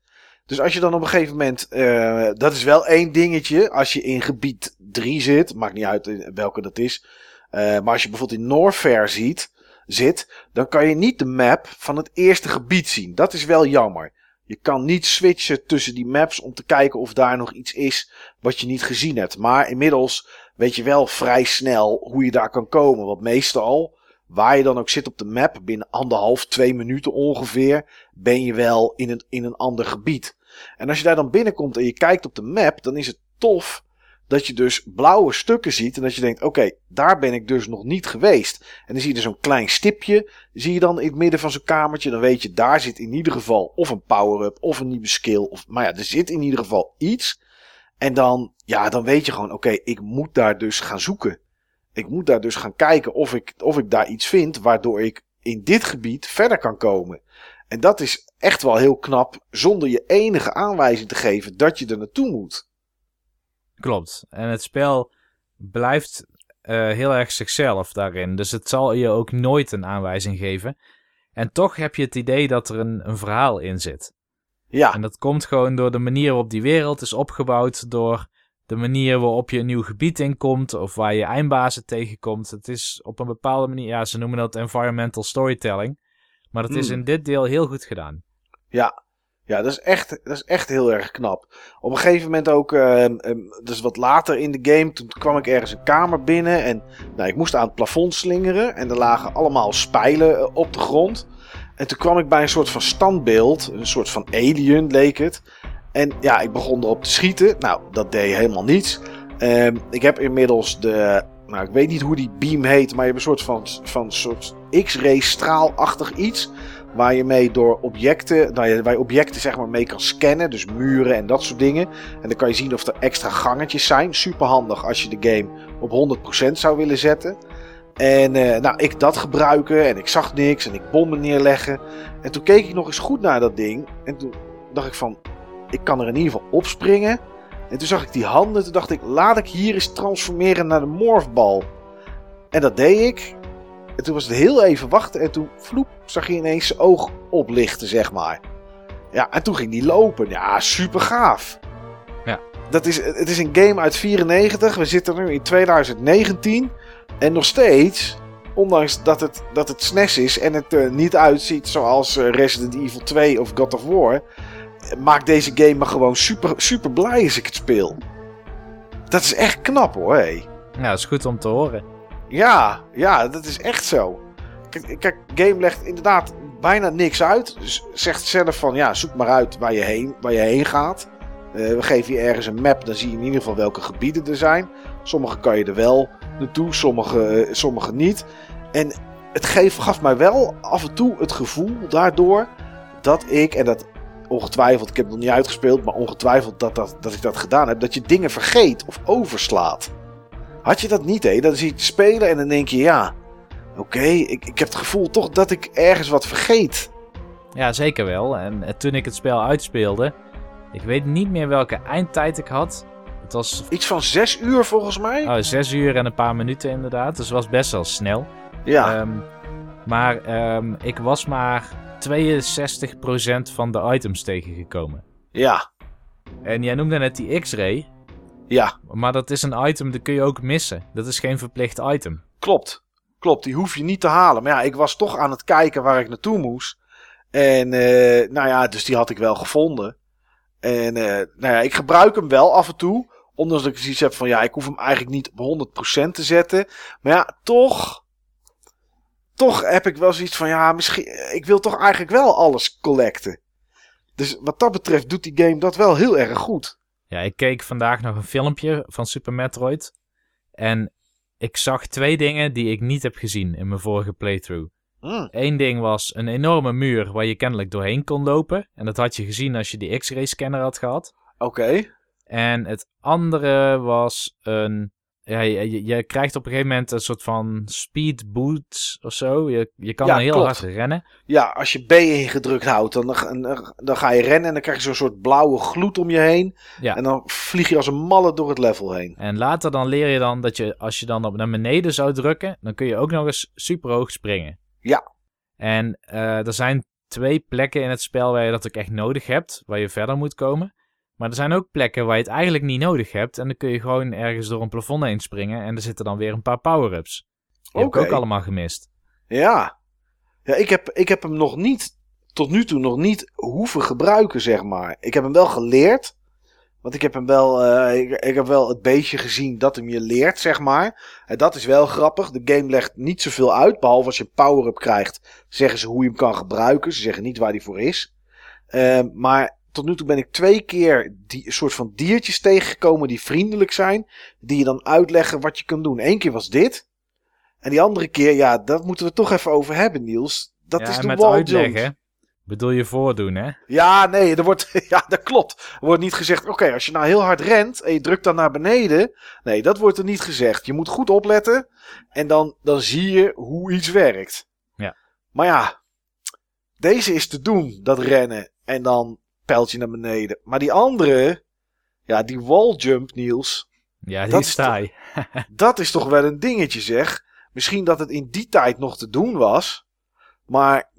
Dus als je dan op een gegeven moment, uh, dat is wel één dingetje, als je in gebied 3 zit, maakt niet uit welke dat is. Uh, maar als je bijvoorbeeld in Norfair ziet, zit, dan kan je niet de map van het eerste gebied zien. Dat is wel jammer. Je kan niet switchen tussen die maps om te kijken of daar nog iets is wat je niet gezien hebt. Maar inmiddels weet je wel vrij snel hoe je daar kan komen. Want meestal waar je dan ook zit op de map, binnen anderhalf, twee minuten ongeveer, ben je wel in een, in een ander gebied. En als je daar dan binnenkomt en je kijkt op de map, dan is het tof dat je dus blauwe stukken ziet en dat je denkt, oké, daar ben ik dus nog niet geweest. En dan zie je er zo'n klein stipje, zie je dan in het midden van zo'n kamertje, dan weet je, daar zit in ieder geval of een power-up of een nieuwe skill, of, maar ja, er zit in ieder geval iets. En dan, ja, dan weet je gewoon, oké, ik moet daar dus gaan zoeken ik moet daar dus gaan kijken of ik, of ik daar iets vind waardoor ik in dit gebied verder kan komen. En dat is echt wel heel knap zonder je enige aanwijzing te geven dat je er naartoe moet. Klopt. En het spel blijft uh, heel erg zichzelf daarin. Dus het zal je ook nooit een aanwijzing geven. En toch heb je het idee dat er een, een verhaal in zit. Ja. En dat komt gewoon door de manier waarop die wereld is opgebouwd. Door de manier waarop je een nieuw gebied inkomt of waar je eindbazen tegenkomt. Het is op een bepaalde manier, ja, ze noemen dat environmental storytelling. Maar het is hmm. in dit deel heel goed gedaan. Ja, ja dat, is echt, dat is echt heel erg knap. Op een gegeven moment ook, uh, dus wat later in de game, toen kwam ik ergens een kamer binnen. En nou, ik moest aan het plafond slingeren. En er lagen allemaal spijlen eh, op de grond. En toen kwam ik bij een soort van standbeeld, een soort van alien leek het. En ja, ik begon erop te schieten. Nou, dat deed helemaal niets. Um, ik heb inmiddels de. Nou, ik weet niet hoe die beam heet, maar je hebt een soort van, van soort X-ray straalachtig iets. Waar je mee door objecten, nou waar je objecten zeg maar mee kan scannen. Dus muren en dat soort dingen. En dan kan je zien of er extra gangetjes zijn. Super handig als je de game op 100% zou willen zetten. En eh, nou, ik dat gebruiken en ik zag niks en ik bommen neerleggen. En toen keek ik nog eens goed naar dat ding. En toen dacht ik van, ik kan er in ieder geval opspringen. En toen zag ik die handen. Toen dacht ik, laat ik hier eens transformeren naar de morfbal. En dat deed ik. En toen was het heel even wachten. En toen, vloep, zag je ineens zijn oog oplichten, zeg maar. Ja, en toen ging die lopen. Ja, super gaaf. Ja. Dat is, het is een game uit 94. We zitten nu in 2019. En nog steeds, ondanks dat het, dat het SNES is en het er niet uitziet zoals eh, Resident Evil 2 of God of War, maakt deze game me gewoon super, super blij als ik het speel. Dat is echt knap hoor. Hé. Ja, dat is goed om te horen. Ja, ja, dat is echt zo. Kijk, kijk, game legt inderdaad bijna niks uit. Dus zegt zelf van ja, zoek maar uit waar je heen, waar je heen gaat. Eh, we geven je ergens een map, dan zie je in ieder geval welke gebieden er zijn. Sommige kan je er wel naartoe, sommige, eh, sommige niet. En het geeft, gaf mij wel af en toe het gevoel daardoor dat ik, en dat ongetwijfeld, ik heb het nog niet uitgespeeld, maar ongetwijfeld dat, dat, dat ik dat gedaan heb, dat je dingen vergeet of overslaat. Had je dat niet, hé? Dan zie je het spelen en dan denk je, ja, oké, ik, ik heb het gevoel toch dat ik ergens wat vergeet. Ja, zeker wel. En eh, toen ik het spel uitspeelde, ik weet niet meer welke eindtijd ik had. Het was Iets van zes uur volgens mij. oh, zes uur en een paar minuten inderdaad. Dus het was best wel snel. ja, Ehm, maar ehm, ik was maar 62% van de items tegengekomen. ja, En jij noemde net die X-ray. ja, Maar dat is een item, dat kun je ook missen. Dat is geen verplicht item. klopt. Klopt, die hoef je niet te halen. Maar ja, ik was toch aan het kijken waar ik naartoe moest. En eh, nou ja, dus die had ik wel gevonden. En eh, nou ja, ik gebruik hem wel af en toe. Ondanks dat ik zoiets heb van ja, ik hoef hem eigenlijk niet op 100% te zetten. Maar ja, toch. Toch heb ik wel zoiets van ja, misschien. Ik wil toch eigenlijk wel alles collecten. Dus wat dat betreft doet die game dat wel heel erg goed. Ja, ik keek vandaag nog een filmpje van Super Metroid. En ik zag twee dingen die ik niet heb gezien in mijn vorige playthrough. Hmm, Eén ding was een enorme muur waar je kennelijk doorheen kon lopen. En dat had je gezien als je die X-ray scanner had gehad. Oké. En het andere was een. Ja, je, je- krijgt op een gegeven moment een soort van speed boots of zo. Je, je kan Ja, heel klopt. hard rennen. Ja, als je B ingedrukt houdt, dan, dan, dan ga je rennen en dan krijg je zo'n soort blauwe gloed om je heen. Ja. En dan vlieg je als een malle door het level heen. En later dan leer je dan dat je, als je dan op naar beneden zou drukken, dan kun je ook nog eens super hoog springen. Ja. En eh, er zijn twee plekken in het spel waar je dat ook echt nodig hebt, waar je verder moet komen. Maar er zijn ook plekken waar je het eigenlijk niet nodig hebt. En dan kun je gewoon ergens door een plafond heen springen. En er zitten dan weer een paar power-ups. Die heb ik ook allemaal gemist. Ja. Ja, ik heb, ik heb hem nog niet, tot nu toe nog niet hoeven gebruiken, zeg maar. Ik heb hem wel geleerd. Want ik heb hem wel, eh, ik, ik heb wel het beestje gezien dat hem je leert, zeg maar. En dat is wel grappig. De game legt niet zoveel uit. Behalve als je een power-up krijgt, zeggen ze hoe je hem kan gebruiken. Ze zeggen niet waar die voor is. Eh, maar tot nu toe ben ik twee keer die een soort van diertjes tegengekomen die vriendelijk zijn. Die je dan uitleggen wat je kan doen. Eén keer was dit. En die andere keer, ja, dat moeten we toch even over hebben, Niels. Dat ja, is de met uitleggen bedoel je voordoen, hè? Ja, nee, er wordt, ja, dat klopt. Er wordt niet gezegd, oké, als je nou heel hard rent en je drukt dan naar beneden. Nee, dat wordt er niet gezegd. Je moet goed opletten en dan, dan zie je hoe iets werkt. Ja. Maar ja, deze is te doen, dat rennen en dan pijlt je naar beneden. Maar die andere, ja, die wall jump, Niels, Ja, die Dat is taai. dat is toch wel een dingetje zeg. Misschien dat het in die tijd nog te doen was. Maar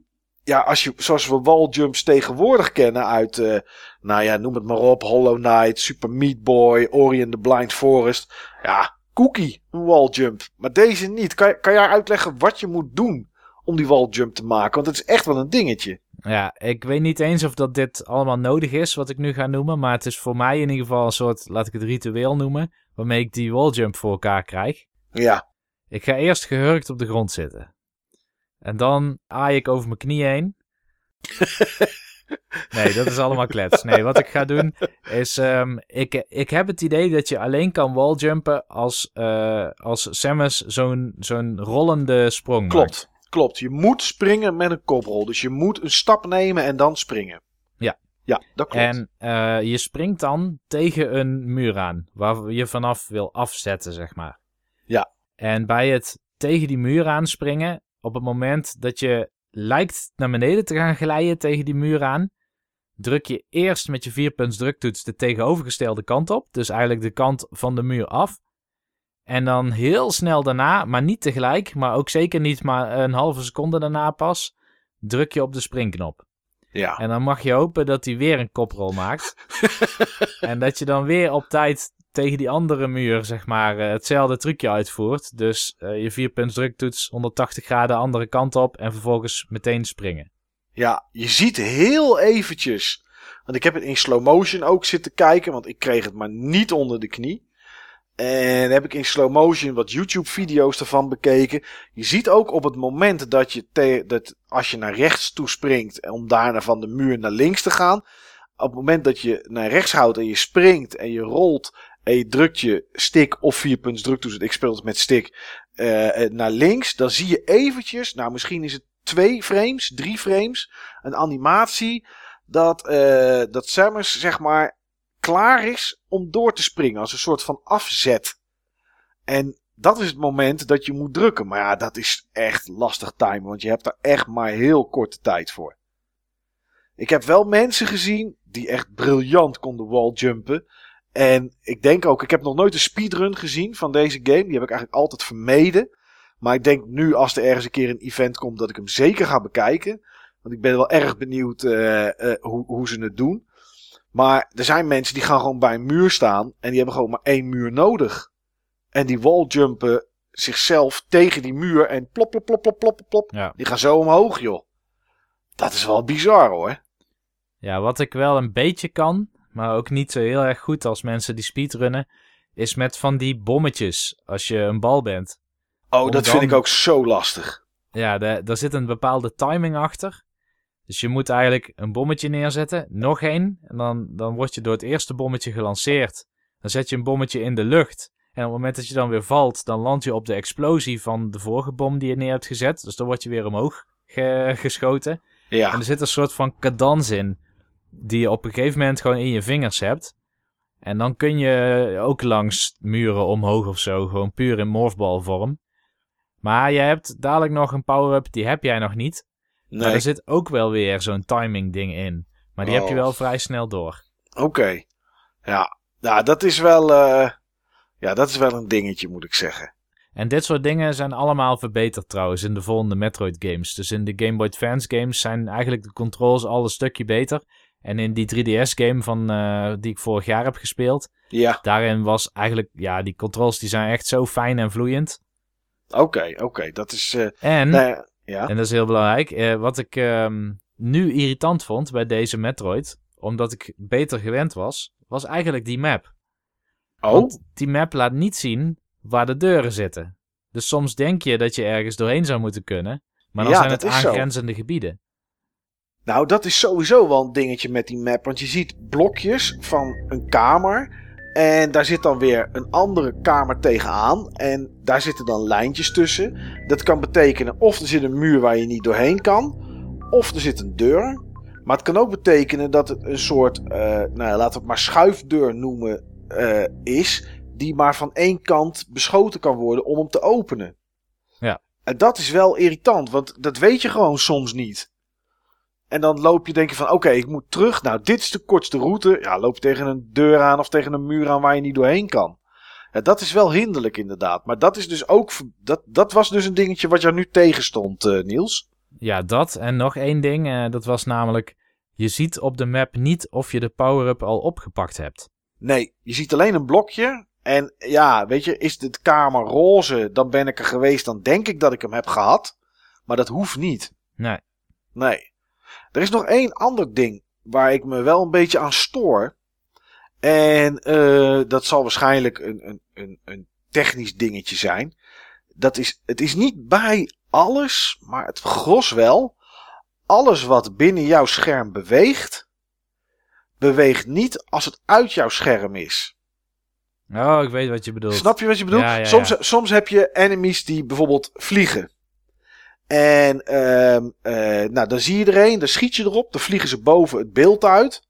ja, als je, zoals we walljumps tegenwoordig kennen uit, eh, nou ja, noem het maar op, Hollow Knight, Super Meat Boy, Ori and the Blind Forest. Ja, cookie, een walljump. Maar deze niet. Kan, kan jij uitleggen wat je moet doen om die walljump te maken? Want het is echt wel een dingetje. Ja, ik weet niet eens of dat dit allemaal nodig is, wat ik nu ga noemen. Maar het is voor mij in ieder geval een soort, laat ik het ritueel noemen, waarmee ik die walljump voor elkaar krijg. Ja, Ik ga eerst gehurkt op de grond zitten. En dan aai ik over mijn knieën heen. Nee, dat is allemaal klets. Nee, wat ik ga doen is... ehm, ik, ik heb het idee dat je alleen kan walljumpen als, eh als Samus zo'n zo'n rollende sprong maakt. Klopt. Je moet springen met een koprol. Dus je moet een stap nemen en dan springen. Ja. Ja, dat klopt. En eh, je springt dan tegen een muur aan, waar je vanaf wil afzetten, zeg maar. Ja. En bij het tegen die muur aanspringen. Op het moment dat je lijkt naar beneden te gaan glijden tegen die muur aan, druk je eerst met je vierpunts druktoets de tegenovergestelde kant op. Dus eigenlijk de kant van de muur af. En dan heel snel daarna, maar niet tegelijk, maar ook zeker niet maar een halve seconde daarna pas, druk je op de springknop. Ja. En dan mag je hopen dat hij weer een koprol maakt. en dat je dan weer op tijd tegen die andere muur, zeg maar, eh, hetzelfde trucje uitvoert. Dus uh, je vierpunts druktoets 180 graden andere kant op en vervolgens meteen springen. Ja, je ziet heel eventjes. Want ik heb het in slow motion ook zitten kijken, want ik kreeg het maar niet onder de knie. En heb ik in slow motion wat YouTube video's ervan bekeken. Je ziet ook op het moment dat je dat als je naar rechts toespringt om daarna van de muur naar links te gaan. Op het moment dat je naar rechts houdt en je springt en je rolt en je drukt je stick of vier punts druk dus ik speel het met stick uh, naar links. Dan zie je eventjes, nou misschien is het twee frames, drie frames, een animatie dat, uh, dat Samus zeg maar klaar is om door te springen. Als een soort van afzet. En dat is het moment dat je moet drukken. Maar ja, dat is echt lastig timen. Want je hebt daar echt maar heel korte tijd voor. Ik heb wel mensen gezien die echt briljant konden walljumpen. En ik denk ook, ik heb nog nooit een speedrun gezien van deze game. Die heb ik eigenlijk altijd vermeden. Maar ik denk nu, als er ergens een keer een event komt, dat ik hem zeker ga bekijken. Want ik ben wel erg benieuwd uh, uh, hoe, hoe ze het doen. Maar er zijn mensen die gaan gewoon bij een muur staan. En die hebben gewoon maar één muur nodig. En die walljumpen zichzelf tegen die muur. En plop, plop, plop, plop, plop, plop. Ja. Die gaan zo omhoog, joh. Dat is wel bizar, hoor. Ja, wat ik wel een beetje kan, maar ook niet zo heel erg goed als mensen die speedrunnen, is met van die bommetjes als je een bal bent. Oh, dat dan... vind ik ook zo lastig. Ja, daar zit een bepaalde timing achter. Dus je moet eigenlijk een bommetje neerzetten, nog één. En dan, dan word je door het eerste bommetje gelanceerd. Dan zet je een bommetje in de lucht. En op het moment dat je dan weer valt, dan land je op de explosie van de vorige bom die je neer hebt gezet. Dus dan word je weer omhoog ge geschoten. Ja. En er zit een soort van cadans in, die je op een gegeven moment gewoon in je vingers hebt. En dan kun je ook langs muren omhoog of zo, gewoon puur in morphball Maar je hebt dadelijk nog een power-up, die heb jij nog niet. Nee. Maar er zit ook wel weer zo'n timing ding in. Maar die heb je Oh. wel vrij snel door. Oké. Ja. ja, dat is wel... eh, ja, dat is wel een dingetje, moet ik zeggen. En dit soort dingen zijn allemaal verbeterd trouwens in de volgende Metroid games. Dus in de Game Boy Advance games zijn eigenlijk de controls al een stukje beter. En in die 3DS game van, eh, die ik vorig jaar heb gespeeld, Ja, daarin was eigenlijk, ja, die controls die zijn echt zo fijn en vloeiend. oké, oké. Dat is... eh, En, ja. En dat is heel belangrijk, eh, wat ik ehm, nu irritant vond bij deze Metroid, omdat ik beter gewend was, was eigenlijk die map. Oh, Want die map laat niet zien waar de deuren zitten. Dus soms denk je dat je ergens doorheen zou moeten kunnen. Maar dan Ja, zijn het zo. aangrenzende gebieden. nou dat is sowieso wel een dingetje met die map. Want je ziet blokjes van een kamer. En daar zit dan weer een andere kamer tegenaan. En daar zitten dan lijntjes tussen. Dat kan betekenen of er zit een muur waar je niet doorheen kan. Of er zit een deur. Maar het kan ook betekenen dat het een soort, eh, nou ja, laten we het maar schuifdeur noemen, eh, is. Die maar van één kant beschoten kan worden om hem te openen. Ja. En dat is wel irritant, want dat weet je gewoon soms niet. En dan loop je denk je van, oké, ik moet terug. Nou, dit is de kortste route. Ja, loop je tegen een deur aan of tegen een muur aan waar je niet doorheen kan. Ja, dat is wel hinderlijk inderdaad. Maar dat is dus ook, dat, dat was dus een dingetje wat jou nu tegenstond, eh Niels. Ja, dat. En nog één ding. eh, dat was namelijk, je ziet op de map niet of je de power-up al opgepakt hebt. Nee, je ziet alleen een blokje. En ja, weet je, is de kamer roze, dan ben ik er geweest, dan denk ik dat ik hem heb gehad. Maar dat hoeft niet. Nee. Nee. Er is nog één ander ding waar ik me wel een beetje aan stoor. En eh, dat zal waarschijnlijk een, een, een, een technisch dingetje zijn. Dat is, het is niet bij alles, maar het gros wel. Alles wat binnen jouw scherm beweegt, beweegt niet als het uit jouw scherm is. Oh, ik weet wat je bedoelt. Snap je wat je bedoelt? Ja, ja, soms, soms heb je enemies die bijvoorbeeld vliegen. En ehm eh, nou, dan zie je er een, dan schiet je erop, dan vliegen ze boven het beeld uit.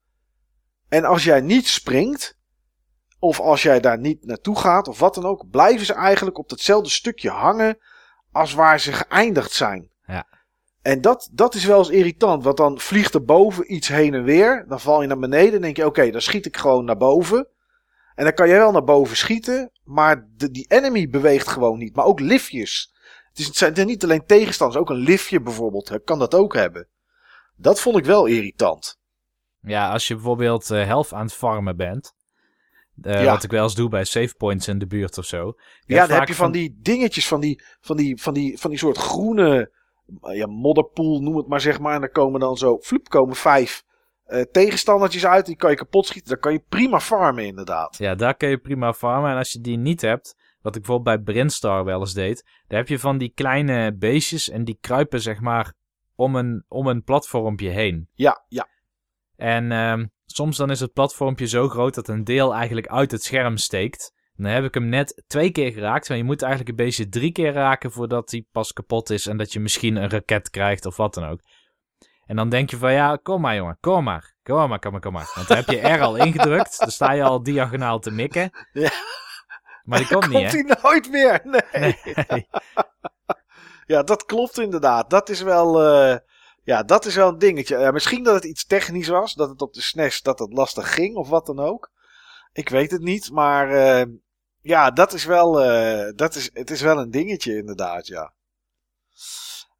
En als jij niet springt, of als jij daar niet naartoe gaat, of wat dan ook, blijven ze eigenlijk op datzelfde stukje hangen als waar ze geëindigd zijn. Ja. En dat, dat is wel eens irritant, want dan vliegt er boven iets heen en weer. Dan val je naar beneden en denk je, oké, dan schiet ik gewoon naar boven. En dan kan jij wel naar boven schieten, maar de, die enemy beweegt gewoon niet. Maar ook liftjes. Het, is, het zijn niet alleen tegenstanders, ook een liftje bijvoorbeeld kan dat ook hebben. Dat vond ik wel irritant. Ja, als je bijvoorbeeld uh, health aan het farmen bent. Uh, Ja. Wat ik wel eens doe bij save points in de buurt of zo. Je Ja, dan heb je van die dingetjes, van die, van die, van die, van die soort groene eh, ja, modderpoel, noem het maar zeg maar. En daar komen dan zo, floep, komen vijf eh, tegenstandertjes uit. Die kan je kapot schieten. Dan kan je prima farmen inderdaad. Ja, daar kun je prima farmen. En als je die niet hebt, wat ik bijvoorbeeld bij Brinstar wel eens deed, dan heb je van die kleine beestjes en die kruipen zeg maar om een, om een platformpje heen. Ja, ja. En ehm, soms dan is het platformpje zo groot dat een deel eigenlijk uit het scherm steekt. En dan heb ik hem net twee keer geraakt. Maar je moet eigenlijk een beestje drie keer raken voordat hij pas kapot is. En dat je misschien een raket krijgt of wat dan ook. En dan denk je van ja, kom maar jongen, kom maar. Kom maar, kom maar, kom maar. Want dan heb je R al ingedrukt. Dan sta je al diagonaal te mikken. Ja. Maar die komt niet Komt hij nooit meer? Nee. Nee. Ja, dat klopt inderdaad. Dat is wel, eh, ja, dat is wel een dingetje. Ja, misschien dat het iets technisch was, dat het op de SNES dat het lastig ging of wat dan ook. Ik weet het niet, maar eh, ja, dat is wel, eh, dat is, het is wel een dingetje inderdaad, ja.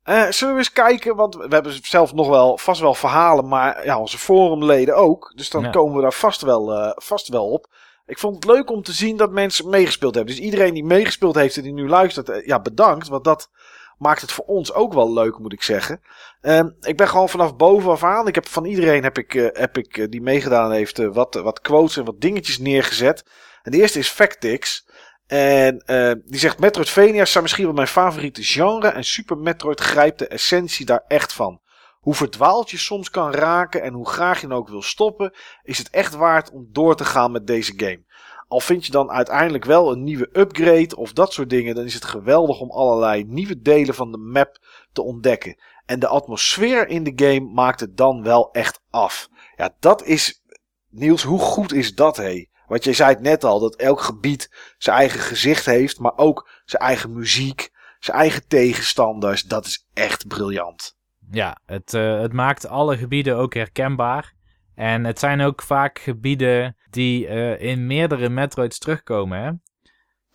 Eh, zullen we eens kijken, want we hebben zelf nog wel, vast wel verhalen, maar ja, onze forumleden ook. Dus dan Ja. komen we daar vast wel, vast wel op. Ik vond het leuk om te zien dat mensen meegespeeld hebben. Dus iedereen die meegespeeld heeft en die nu luistert, eh, ja, bedankt. Want dat maakt het voor ons ook wel leuk, moet ik zeggen. Ehm, ik ben gewoon vanaf bovenaf aan. Ik heb van iedereen heb ik, eh, heb ik, eh, die meegedaan heeft wat, wat quotes en wat dingetjes neergezet. En de eerste is Factix. En die zegt Metroidvania's zijn misschien wel mijn favoriete genre. En Super Metroid grijpt de essentie daar echt van. Hoe verdwaald je soms kan raken en hoe graag je dan ook wil stoppen, is het echt waard om door te gaan met deze game. Al vind je dan uiteindelijk wel een nieuwe upgrade of dat soort dingen, dan is het geweldig om allerlei nieuwe delen van de map te ontdekken. En de atmosfeer in de game maakt het dan wel echt af. Ja, dat is. Niels, hoe goed is dat, hé? Want jij zei het net al, dat elk gebied zijn eigen gezicht heeft, maar ook zijn eigen muziek, zijn eigen tegenstanders. Dat is echt briljant. Ja, het, eh, het maakt alle gebieden ook herkenbaar. En het zijn ook vaak gebieden die eh, in meerdere Metroids terugkomen.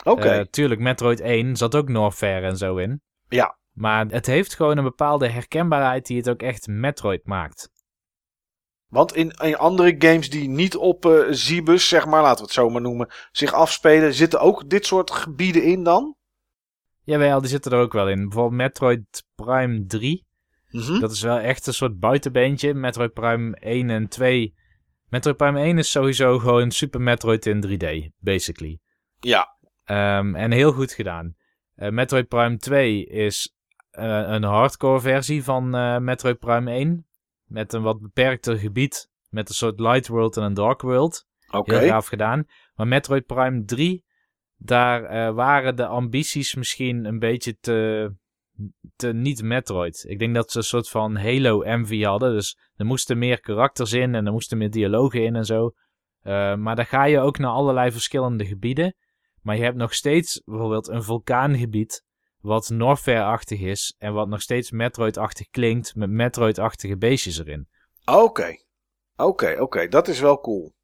Oké. Eh, tuurlijk, Metroid 1 zat ook Norfair en zo in. Ja. Maar het heeft gewoon een bepaalde herkenbaarheid die het ook echt Metroid maakt. Want in, in andere games die niet op eh Zibus, zeg maar, laten we het zo maar noemen, zich afspelen, zitten ook dit soort gebieden in dan? Jawel, die zitten er ook wel in. Bijvoorbeeld Metroid Prime 3. Mhm. Dat is wel echt een soort buitenbeentje. Metroid Prime 1 en 2. Metroid Prime 1 is sowieso gewoon Super Metroid in 3D, basically. Ja. Ehm, en heel goed gedaan. Eh, Metroid Prime 2 is eh, een hardcore versie van eh, Metroid Prime 1. Met een wat beperkter gebied. Met een soort light world en een dark world. Oké. Heel gaaf gedaan. Maar Metroid Prime 3, daar waren de ambities misschien een beetje te, te niet Metroid. Ik denk dat ze een soort van Halo envy hadden. Dus er moesten meer karakters in en er moesten meer dialogen in en zo. Eh, maar dan ga je ook naar allerlei verschillende gebieden. Maar je hebt nog steeds bijvoorbeeld een vulkaangebied. Wat Norfair-achtig is. En wat nog steeds Metroid-achtig klinkt. Met Metroid-achtige beestjes erin. Oké. Oké, oké. Dat is wel cool.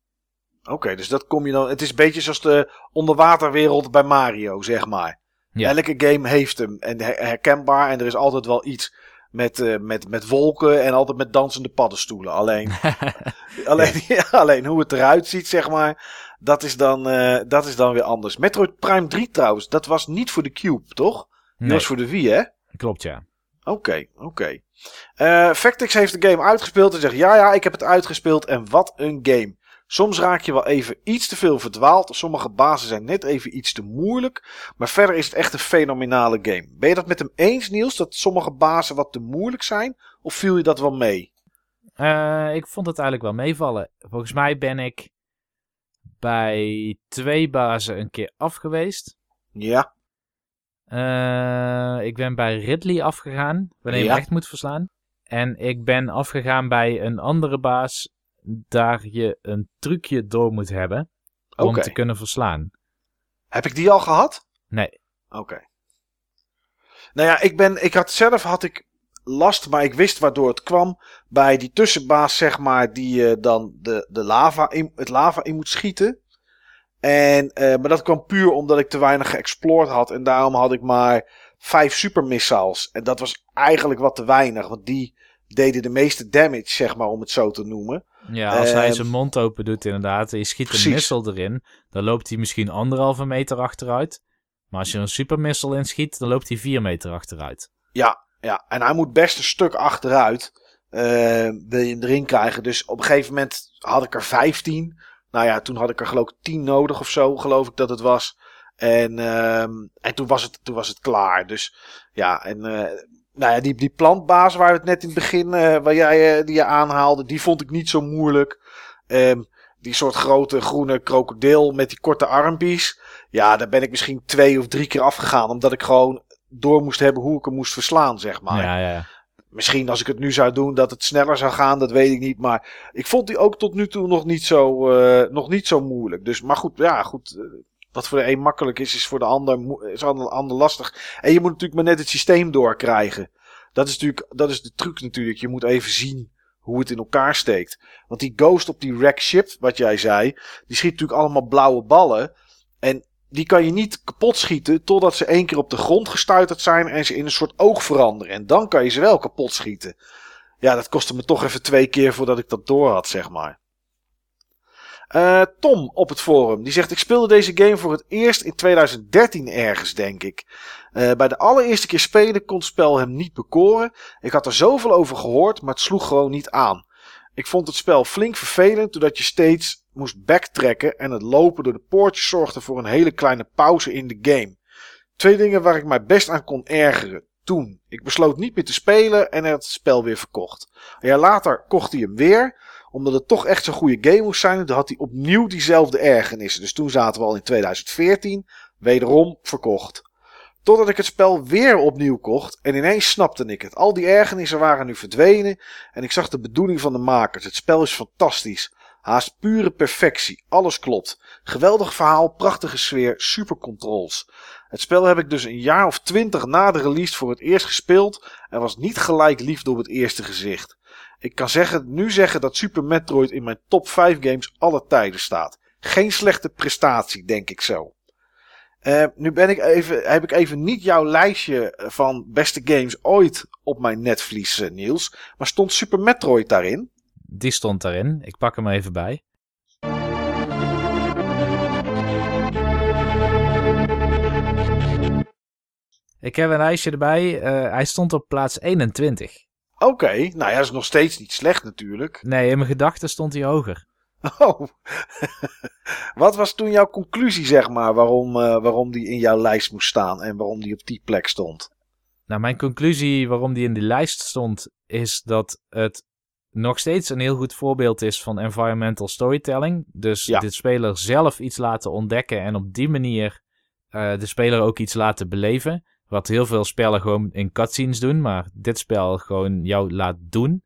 Oké, dus dat kom je dan... Het is een beetje zoals de onderwaterwereld bij Mario, zeg maar. Ja. Elke game heeft hem. En her- herkenbaar. En er is altijd wel iets met, eh, met, met wolken en altijd met dansende paddenstoelen. Alleen, alleen, ja, alleen hoe het eruit ziet, zeg maar. Dat is, dan, eh, dat is dan weer anders. Metroid Prime 3 trouwens, dat was niet voor de Cube, toch? Nee, was voor de Wii, hè? klopt ja. Oké, oké. Eh, Factix heeft de game uitgespeeld en zegt: Ja, ja, ik heb het uitgespeeld en wat een game. Soms raak je wel even iets te veel verdwaald. Sommige bazen zijn net even iets te moeilijk. Maar verder is het echt een fenomenale game. Ben je dat met hem eens, Niels? Dat sommige bazen wat te moeilijk zijn? Of viel je dat wel mee? Eh, ik vond het eigenlijk wel meevallen. Volgens mij ben ik bij twee bazen een keer af geweest. Ja. Eh, ik ben bij Ridley afgegaan, wanneer je Ja. hem echt moet verslaan. En ik ben afgegaan bij een andere baas, daar je een trucje door moet hebben om te kunnen verslaan. Heb ik die al gehad? Nee. Oké. Nou ja, ik, ben, ik had zelf had ik last, maar ik wist waardoor het kwam. Bij die tussenbaas, zeg maar, die je dan de, de lava in, het lava in moet schieten. En, eh, maar dat kwam puur omdat ik te weinig geëxplored had. En daarom had ik maar vijf super missiles. En dat was eigenlijk wat te weinig. Want die deden de meeste damage, zeg maar, om het zo te noemen. Ja, als hij Ehm, zijn mond open doet inderdaad en je schiet precies. een missile erin, dan loopt hij misschien anderhalve meter achteruit. Maar als je een supermissile inschiet, dan loopt hij vier meter achteruit. Ja, ja. En hij moet best een stuk achteruit. wil je hem erin krijgen. Dus op een gegeven moment had ik er 15. Nou ja, toen had ik er geloof ik 10 nodig of zo, geloof ik dat het was. En, ehm, en toen, was het, toen was het klaar. Dus ja, en eh, nou ja, die, die plantbaas waar we het net in het begin, eh, waar jij eh, die je aanhaalde, die vond ik niet zo moeilijk. Ehm, die soort grote groene krokodil met die korte armpies. Ja, daar ben ik misschien twee of drie keer afgegaan. Omdat ik gewoon door moest hebben hoe ik hem moest verslaan, zeg maar. ja, ja. Misschien als ik het nu zou doen dat het sneller zou gaan, dat weet ik niet. Maar ik vond die ook tot nu toe nog niet zo, eh, nog niet zo moeilijk. Dus, maar goed, ja, goed. Wat voor de een makkelijk is, is voor de ander, is de ander lastig. En je moet natuurlijk maar net het systeem doorkrijgen. Dat is natuurlijk, dat is de truc natuurlijk. Je moet even zien hoe het in elkaar steekt. Want die ghost op die wreck ship, wat jij zei, die schiet natuurlijk allemaal blauwe ballen. En die kan je niet kapot schieten totdat ze één keer op de grond gestuiterd zijn en ze in een soort oog veranderen. En dan kan je ze wel kapot schieten. Ja, dat kostte me toch even twee keer voordat ik dat door had, zeg maar. Eh, Tom op het forum, die zegt: Ik speelde deze game voor het eerst in 2013 ergens, denk ik. Eh, bij de allereerste keer spelen kon het spel hem niet bekoren. Ik had er zoveel over gehoord, maar het sloeg gewoon niet aan. Ik vond het spel flink vervelend, doordat je steeds moest backtracken en het lopen door de poortjes zorgde voor een hele kleine pauze in de game. Twee dingen waar ik mij best aan kon ergeren. Toen. Ik besloot niet meer te spelen en het spel weer verkocht. Een jaar later kocht hij hem weer. Omdat het toch echt zo'n goede game moest zijn. Had hij opnieuw diezelfde ergernissen. Dus toen zaten we al in 2014. Wederom verkocht. Totdat ik het spel weer opnieuw kocht. En ineens snapte ik het. Al die ergernissen waren nu verdwenen. En ik zag de bedoeling van de makers. Het spel is fantastisch. Haast pure perfectie. Alles klopt. Geweldig verhaal, prachtige sfeer, super controls. Het spel heb ik dus een jaar of twintig na de release voor het eerst gespeeld en was niet gelijk liefde op het eerste gezicht. Ik kan zeggen, nu zeggen dat Super Metroid in mijn top 5 games alle tijden staat. Geen slechte prestatie, denk ik zo. Eh, nu ben ik even, heb ik even niet jouw lijstje van beste games ooit op mijn netvlies, eh, Niels. Maar stond Super Metroid daarin? Die stond daarin. Ik pak hem even bij. Ik heb een lijstje erbij. Eh, hij stond op plaats 21. Oké, nou ja, dat is nog steeds niet slecht natuurlijk. Nee, in mijn gedachten stond hij hoger. Oh. Wat was toen jouw conclusie, zeg maar, waarom, eh, waarom die in jouw lijst moest staan en waarom die op die plek stond? Nou, mijn conclusie waarom die in die lijst stond, is dat het nog steeds een heel goed voorbeeld is van environmental storytelling. Dus Ja. de speler zelf iets laten ontdekken en op die manier eh, de speler ook iets laten beleven. Wat heel veel spellen gewoon in cutscenes doen, maar dit spel gewoon jou laat doen.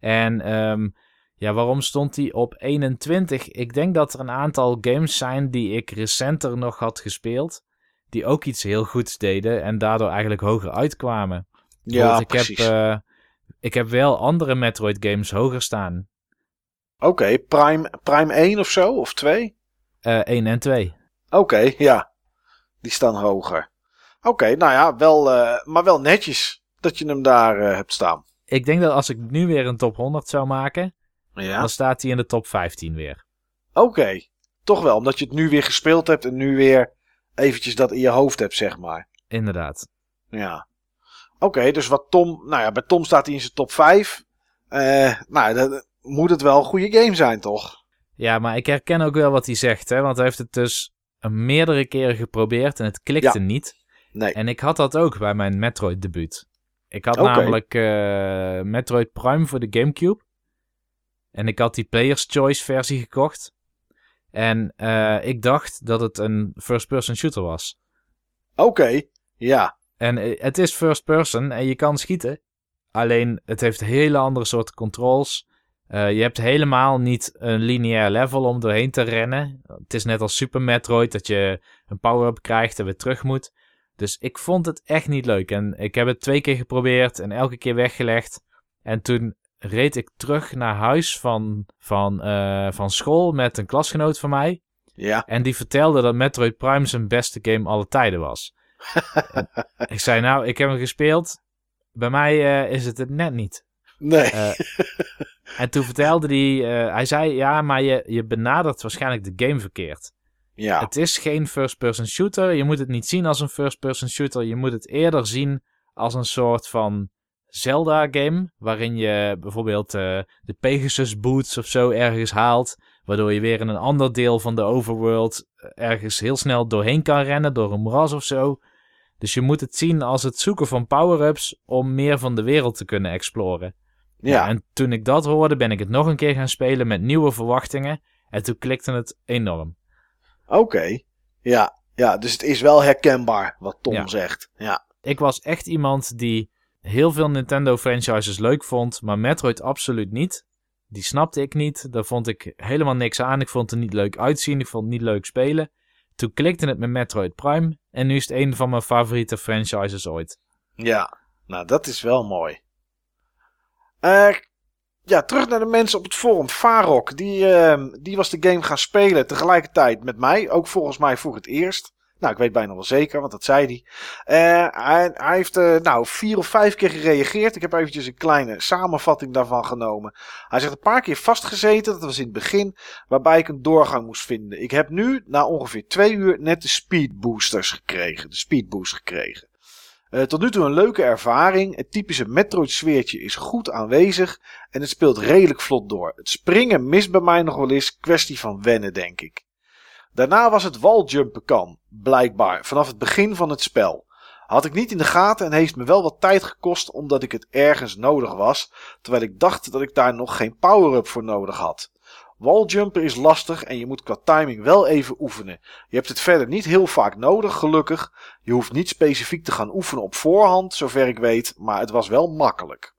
En ehm, ja, waarom stond die op 21? Ik denk dat er een aantal games zijn die ik recenter nog had gespeeld. Die ook iets heel goeds deden en daardoor eigenlijk hoger uitkwamen. Ja, ik precies. Heb, eh, ik heb wel andere Metroid games hoger staan. Oké, Prime, Prime 1 of zo, of 2? Eh 1 en 2. Oké, ja. Die staan hoger. Oké, nou ja, wel, eh, maar wel netjes dat je hem daar eh, hebt staan. Ik denk dat als ik nu weer een top 100 zou maken, Ja. dan staat hij in de top 15 weer. Oké, toch wel, omdat je het nu weer gespeeld hebt en nu weer eventjes dat in je hoofd hebt, zeg maar. Inderdaad. Ja. Oké, dus wat Tom, nou ja, bij Tom staat hij in zijn top 5. Eh, nou, dan moet het wel een goede game zijn, toch? Ja, maar ik herken ook wel wat hij zegt, hè, want hij heeft het dus meerdere keren geprobeerd en het klikte Ja. niet. Nee. En ik had dat ook bij mijn Metroid debuut. Ik had namelijk eh, Metroid Prime voor de Gamecube. En ik had die Player's Choice versie gekocht. En eh, ik dacht dat het een first-person shooter was. Oké, ja. En eh, het is first person en je kan schieten. Alleen het heeft hele andere soorten controls. Je hebt helemaal niet een lineair level om doorheen te rennen. Het is net als Super Metroid dat je een power-up krijgt en weer terug moet. Dus ik vond het echt niet leuk. En ik heb het twee keer geprobeerd en elke keer weggelegd. En toen reed ik terug naar huis van, van, eh, van school met een klasgenoot van mij. Ja. En die vertelde dat Metroid Prime zijn beste game alle tijden was. ik zei, nou, ik heb hem gespeeld. Bij mij eh, is het het net niet. Nee. Eh, en toen vertelde hij, hij zei, ja, maar je, je benadert waarschijnlijk de game verkeerd. Ja. Het is geen first-person shooter. Je moet het niet zien als een first-person shooter. Je moet het eerder zien als een soort van Zelda-game. Waarin je bijvoorbeeld eh, de Pegasus Boots of zo ergens haalt. Waardoor je weer in een ander deel van de overworld eh, ergens heel snel doorheen kan rennen. Door een moeras of zo. Dus je moet het zien als het zoeken van power-ups om meer van de wereld te kunnen exploren. ja. En toen ik dat hoorde, ben ik het nog een keer gaan spelen met nieuwe verwachtingen. En toen klikte het enorm. Oké. Ja. Ja, dus het is wel herkenbaar wat Tom Ja. zegt. Ja. ik was echt iemand die heel veel Nintendo franchises leuk vond, maar Metroid absoluut niet. Die snapte ik niet. Daar vond ik helemaal niks aan. Ik vond het niet leuk uitzien. Ik vond het niet leuk spelen. Toen klikte het met Metroid Prime. En nu is het een van mijn favoriete franchises ooit. Ja. Nou, dat is wel mooi. Eh, ja, terug naar de mensen op het forum. Farok, die, eh, die was de game gaan spelen tegelijkertijd met mij. Ook volgens mij voor het eerst. Nou, ik weet bijna wel zeker, want dat zei hij. Eh, hij, hij heeft eh, nou vier of vijf keer gereageerd. Ik heb eventjes een kleine samenvatting daarvan genomen. Hij zegt een paar keer vastgezeten, dat was in het begin, waarbij ik een doorgang moest vinden. Ik heb nu, na ongeveer twee uur, net de speed boosters gekregen. De speed boost gekregen. Eh, tot nu toe een leuke ervaring. Het typische Metroid sfeertje is goed aanwezig en het speelt redelijk vlot door. Het springen mist bij mij nog wel eens, kwestie van wennen denk ik. Daarna was het waljumpen kan, blijkbaar, vanaf het begin van het spel. Had ik niet in de gaten en heeft me wel wat tijd gekost omdat ik het ergens nodig was, terwijl ik dacht dat ik daar nog geen power-up voor nodig had. Waljumpen is lastig en je moet qua timing wel even oefenen. Je hebt het verder niet heel vaak nodig, gelukkig. Je hoeft niet specifiek te gaan oefenen op voorhand, zover ik weet, maar het was wel makkelijk.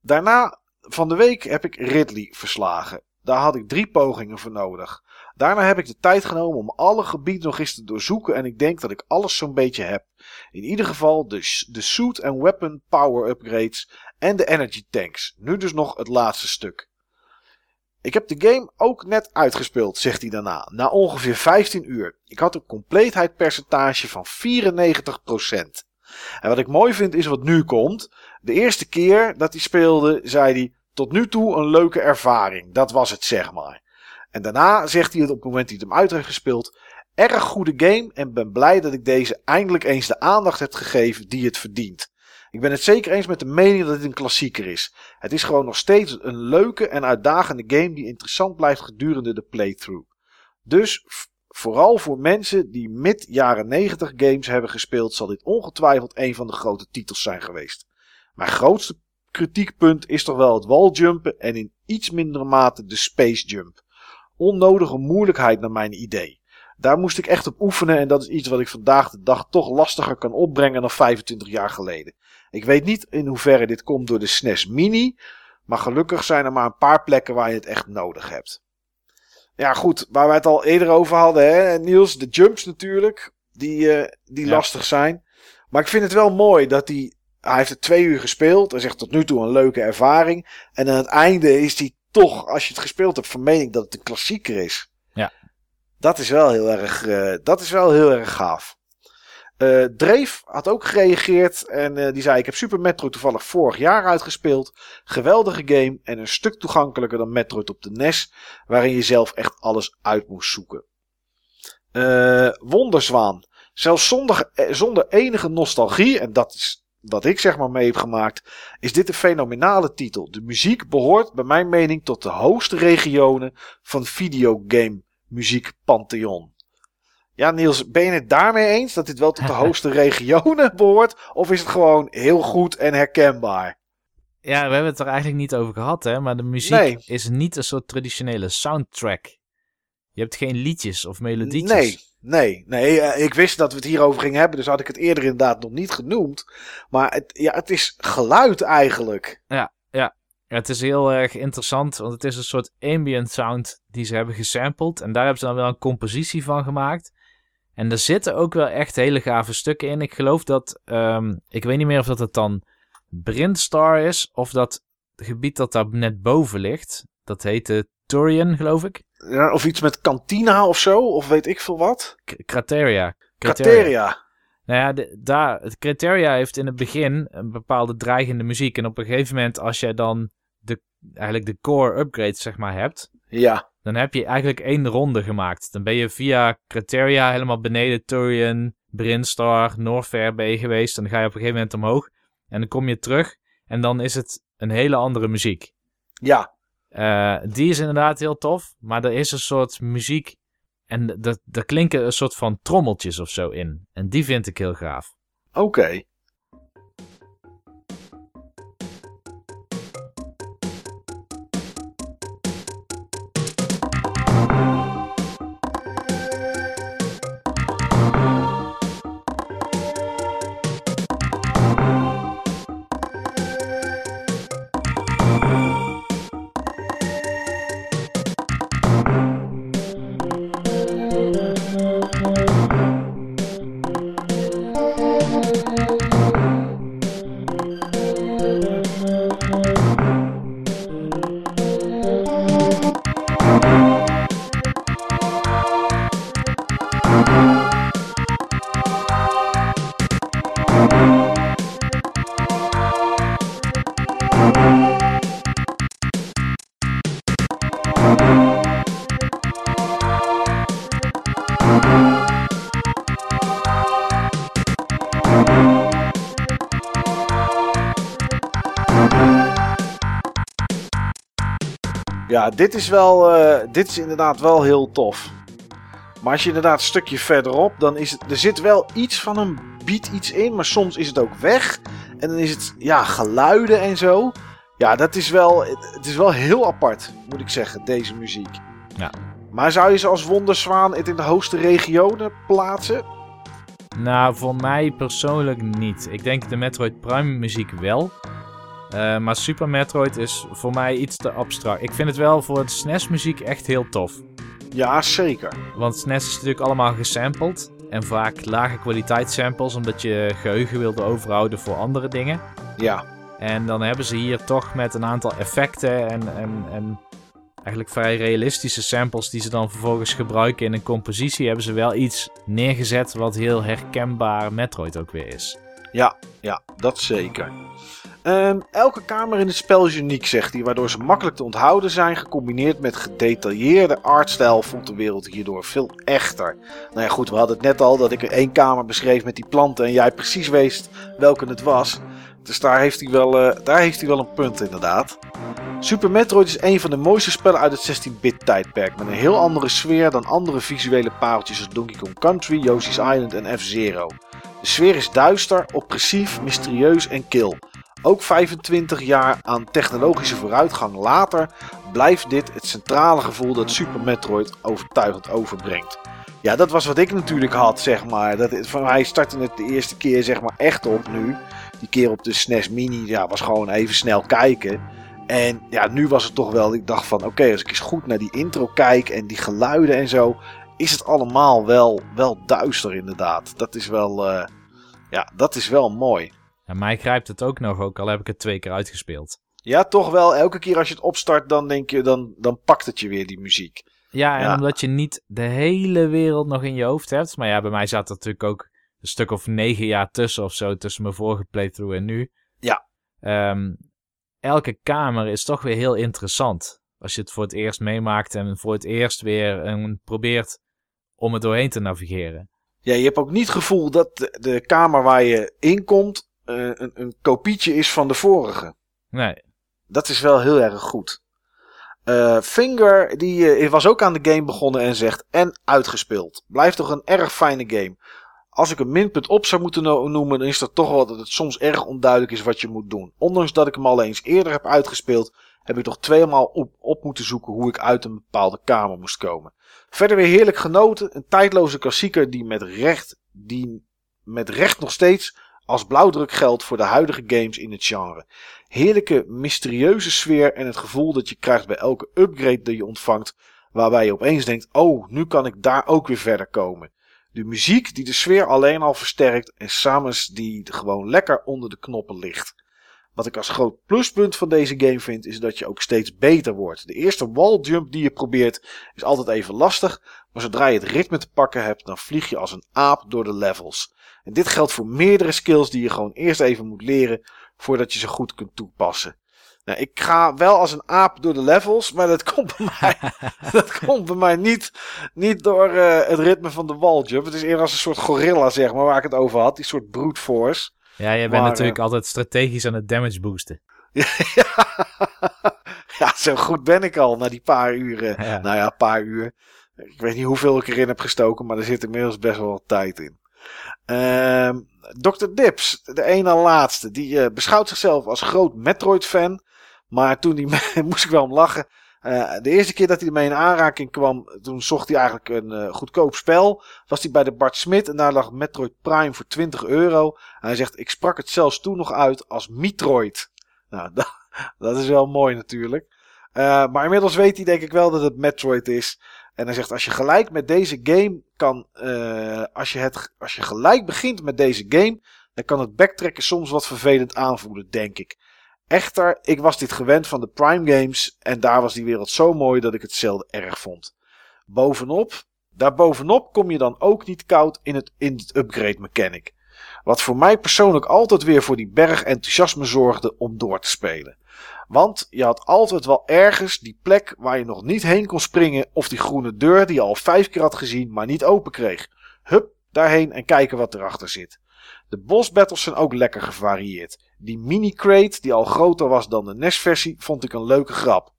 Daarna van de week heb ik Ridley verslagen. Daar had ik drie pogingen voor nodig. Daarna heb ik de tijd genomen om alle gebieden nog eens te doorzoeken en ik denk dat ik alles zo'n beetje heb. In ieder geval de, de suit en weapon power upgrades en de energy tanks. Nu dus nog het laatste stuk. Ik heb de game ook net uitgespeeld, zegt hij daarna, na ongeveer 15 uur. Ik had een compleetheidspercentage van 94%. En wat ik mooi vind is wat nu komt. De eerste keer dat hij speelde, zei hij: Tot nu toe een leuke ervaring. Dat was het, zeg maar. En daarna zegt hij het op het moment dat hij hem uit heeft gespeeld. Erg goede game en ben blij dat ik deze eindelijk eens de aandacht heb gegeven die het verdient. Ik ben het zeker eens met de mening dat het een klassieker is. Het is gewoon nog steeds een leuke en uitdagende game die interessant blijft gedurende de playthrough. Dus vooral voor mensen die mid jaren 90 games hebben gespeeld, zal dit ongetwijfeld een van de grote titels zijn geweest. Mijn grootste kritiekpunt is toch wel het waljumpen en in iets mindere mate de space jump. Onnodige moeilijkheid naar mijn idee. Daar moest ik echt op oefenen en dat is iets wat ik vandaag de dag toch lastiger kan opbrengen dan 25 jaar geleden. Ik weet niet in hoeverre dit komt door de SNES Mini, maar gelukkig zijn er maar een paar plekken waar je het echt nodig hebt. Ja goed, waar wij het al eerder over hadden, hè, Niels, de jumps natuurlijk, die, uh, die Ja. lastig zijn. Maar ik vind het wel mooi dat hij, hij heeft het twee uur gespeeld, hij zegt tot nu toe een leuke ervaring. En aan het einde is hij toch, als je het gespeeld hebt, van mening dat het een klassieker is. Ja. Dat is wel heel erg, uh, dat is wel heel erg gaaf. Uh, Dreef had ook gereageerd en uh, die zei: Ik heb Super Metroid toevallig vorig jaar uitgespeeld. Geweldige game en een stuk toegankelijker dan Metroid op de NES, waarin je zelf echt alles uit moest zoeken. Uh, Wonderzwaan. Zelfs zonder, zonder enige nostalgie, en dat is wat ik zeg maar mee heb gemaakt, is dit een fenomenale titel. De muziek behoort, bij mijn mening, tot de hoogste regionen van videogame muziek Pantheon. Ja, Niels, ben je het daarmee eens dat dit wel tot de hoogste regionen behoort? Of is het gewoon heel goed en herkenbaar? Ja, we hebben het er eigenlijk niet over gehad, hè? Maar de muziek Nee. is niet een soort traditionele soundtrack. Je hebt geen liedjes of melodietjes. Nee, nee, nee. ik wist dat we het hierover gingen hebben, dus had ik het eerder inderdaad nog niet genoemd. Maar het, ja, het is geluid eigenlijk. Ja, het is heel erg interessant, want het is een soort ambient sound die ze hebben gesampled. En daar hebben ze dan wel een compositie van gemaakt. En er zitten ook wel echt hele gave stukken in. Ik geloof dat, ehm, ik weet niet meer of dat het dan Brindstar is, of dat gebied dat daar net boven ligt. Dat heette Turian, geloof ik. Ja, of iets met Cantina of zo, of weet ik veel wat. K- Crateria. Crateria. Nou ja, de, daar, het Criteria heeft in het begin een bepaalde dreigende muziek. En op een gegeven moment, als jij dan de, eigenlijk de core upgrade zeg maar hebt, Ja, dan heb je eigenlijk één ronde gemaakt. Dan ben je via Criteria helemaal beneden Turian, Brinstar, Norfair ben je geweest. En dan ga je op een gegeven moment omhoog. En dan kom je terug en dan is het een hele andere muziek. ja. Eh, die is inderdaad heel tof, maar er is een soort muziek en dat- daar klinken een soort van trommeltjes of zo in. En die vind ik heel gaaf. Oké. Ja, dit is wel, eh, dit is inderdaad wel heel tof. Maar als je inderdaad een stukje verderop, dan is het, er zit wel iets van een beat iets in, maar soms is het ook weg. En dan is het, ja, geluiden en zo. Ja, dat is wel, het is wel heel apart, moet ik zeggen, deze muziek. Ja. Maar zou je ze als Wonderzwaan het in de hoogste regionen plaatsen? Nou, voor mij persoonlijk niet. Ik denk de Metroid Prime muziek wel. Eh, maar Super Metroid is voor mij iets te abstract. Ik vind het wel voor de SNES muziek echt heel tof. Ja, zeker. Want SNES is natuurlijk allemaal gesampled. En vaak lage kwaliteit samples, omdat je geheugen wilde overhouden voor andere dingen. Ja, En dan hebben ze hier toch met een aantal effecten en, en, en eigenlijk vrij realistische samples die ze dan vervolgens gebruiken in een compositie, hebben ze wel iets neergezet wat heel herkenbaar Metroid ook weer is. Ja, ja, dat zeker. Ehm, elke kamer in het spel is uniek, zegt hij, waardoor ze makkelijk te onthouden zijn, gecombineerd met gedetailleerde artstijl voelt de wereld hierdoor veel echter. Nou ja, goed, we hadden het net al dat ik één kamer beschreef met die planten en jij precies wist welke het was. Dus daar heeft hij wel, eh, daar heeft hij wel een punt inderdaad. Super Metroid is een van de mooiste spellen uit het 16-bit tijdperk, met een heel andere sfeer dan andere visuele pareltjes als Donkey Kong Country, Yoshi's Island en F-Zero. De sfeer is duister, oppressief, mysterieus en kil. Ook 25 jaar aan technologische vooruitgang later blijft dit het centrale gevoel dat Super Metroid overtuigend overbrengt. Ja, dat was wat ik natuurlijk had, zeg maar. Dat, van, hij startte het de eerste keer zeg maar echt op nu. Die keer op de SNES Mini ja, was gewoon even snel kijken. En ja, nu was het toch wel, ik dacht van oké, als ik eens goed naar die intro kijk en die geluiden en zo, is het allemaal wel, wel duister inderdaad. Dat is wel, eh, ja, dat is wel mooi. En mij grijpt het ook nog, ook al heb ik het twee keer uitgespeeld. Ja, toch wel. Elke keer als je het opstart, dan denk je, dan, dan pakt het je weer die muziek. Ja, en Ja. omdat je niet de hele wereld nog in je hoofd hebt. Maar ja, bij mij zat er natuurlijk ook een stuk of negen jaar tussen of zo, tussen mijn vorige playthrough en nu. Ja. Ehm, elke kamer is toch weer heel interessant. Als je het voor het eerst meemaakt en voor het eerst weer probeert om er doorheen te navigeren. Ja, je hebt ook niet het gevoel dat de, de kamer waar je in komt een, een kopietje is van de vorige. Nee, Dat is wel heel erg goed. Eh, Finger die, eh, was ook aan de game begonnen en zegt en uitgespeeld. Blijft toch een erg fijne game. Als ik een minpunt op zou moeten no- noemen, dan is dat toch wel dat het soms erg onduidelijk is wat je moet doen. Ondanks dat ik hem al eens eerder heb uitgespeeld, heb ik toch tweemaal op, op moeten zoeken hoe ik uit een bepaalde kamer moest komen. Verder weer heerlijk genoten, een tijdloze klassieker die met recht, die met recht nog steeds als blauwdruk geldt voor de huidige games in het genre. Heerlijke, mysterieuze sfeer en het gevoel dat je krijgt bij elke upgrade die je ontvangt, waarbij je opeens denkt: oh, nu kan ik daar ook weer verder komen. De muziek die de sfeer alleen al versterkt en Samus die gewoon lekker onder de knoppen ligt. Wat ik als groot pluspunt van deze game vind, is dat je ook steeds beter wordt. De eerste walljump die je probeert is altijd even lastig, maar zodra je het ritme te pakken hebt, dan vlieg je als een aap door de levels. En dit geldt voor meerdere skills die je gewoon eerst even moet leren voordat je ze goed kunt toepassen. Nou, ik ga wel als een aap door de levels, maar dat komt bij mij, dat komt bij mij niet, niet door uh, het ritme van de walljump. Het is eerder als een soort gorilla, zeg maar, waar ik het over had. Die soort brute force. Ja, je bent natuurlijk uh, altijd strategisch aan het damage boosten. ja, zo goed ben ik al na die paar uren. Ja. Nou ja, paar uur. Ik weet niet hoeveel ik erin heb gestoken, maar er zit inmiddels best wel wat tijd in. Uh, Dr. Dips, de ene laatste, die uh, beschouwt zichzelf als groot Metroid-fan. Maar toen die, moest ik wel om lachen. Uh, de eerste keer dat hij ermee in aanraking kwam, toen zocht hij eigenlijk een uh, goedkoop spel. Was hij bij de Bart Smit en daar lag Metroid Prime voor 20 euro. Hij zegt, ik sprak het zelfs toen nog uit als Metroid. Nou, dat, dat is wel mooi natuurlijk. Maar inmiddels weet hij denk ik wel dat het Metroid is. En hij zegt, als je gelijk met deze game kan, als, je het, als je gelijk begint met deze game, dan kan het backtracken soms wat vervelend aanvoelen, denk ik. Echter, ik was dit gewend van de Prime Games en daar was die wereld zo mooi dat ik het zelden erg vond. Bovenop, daarbovenop kom je dan ook niet koud in het, in het upgrade mechanic. Wat voor mij persoonlijk altijd weer voor die berg enthousiasme zorgde om door te spelen. Want je had altijd wel ergens die plek waar je nog niet heen kon springen of die groene deur die je al vijf keer had gezien maar niet open kreeg. Hup, daarheen en kijken wat erachter zit. De boss battles zijn ook lekker gevarieerd. Die mini crate, die al groter was dan de NES-versie, vond ik een leuke grap.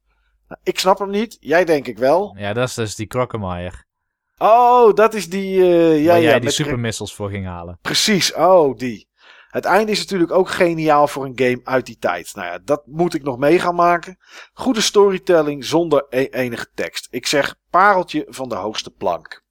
Nou, ik snap hem niet, jij denk ik wel. Ja, dat is dus die Crocomire. Oh, dat is die... Uh, ja, Waar jij ja, die met supermissiles voor ging halen. Precies, oh, die. Het einde is natuurlijk ook geniaal voor een game uit die tijd. Nou ja, dat moet ik nog mee gaan maken. Goede storytelling zonder e enige tekst. Ik zeg pareltje van de hoogste plank.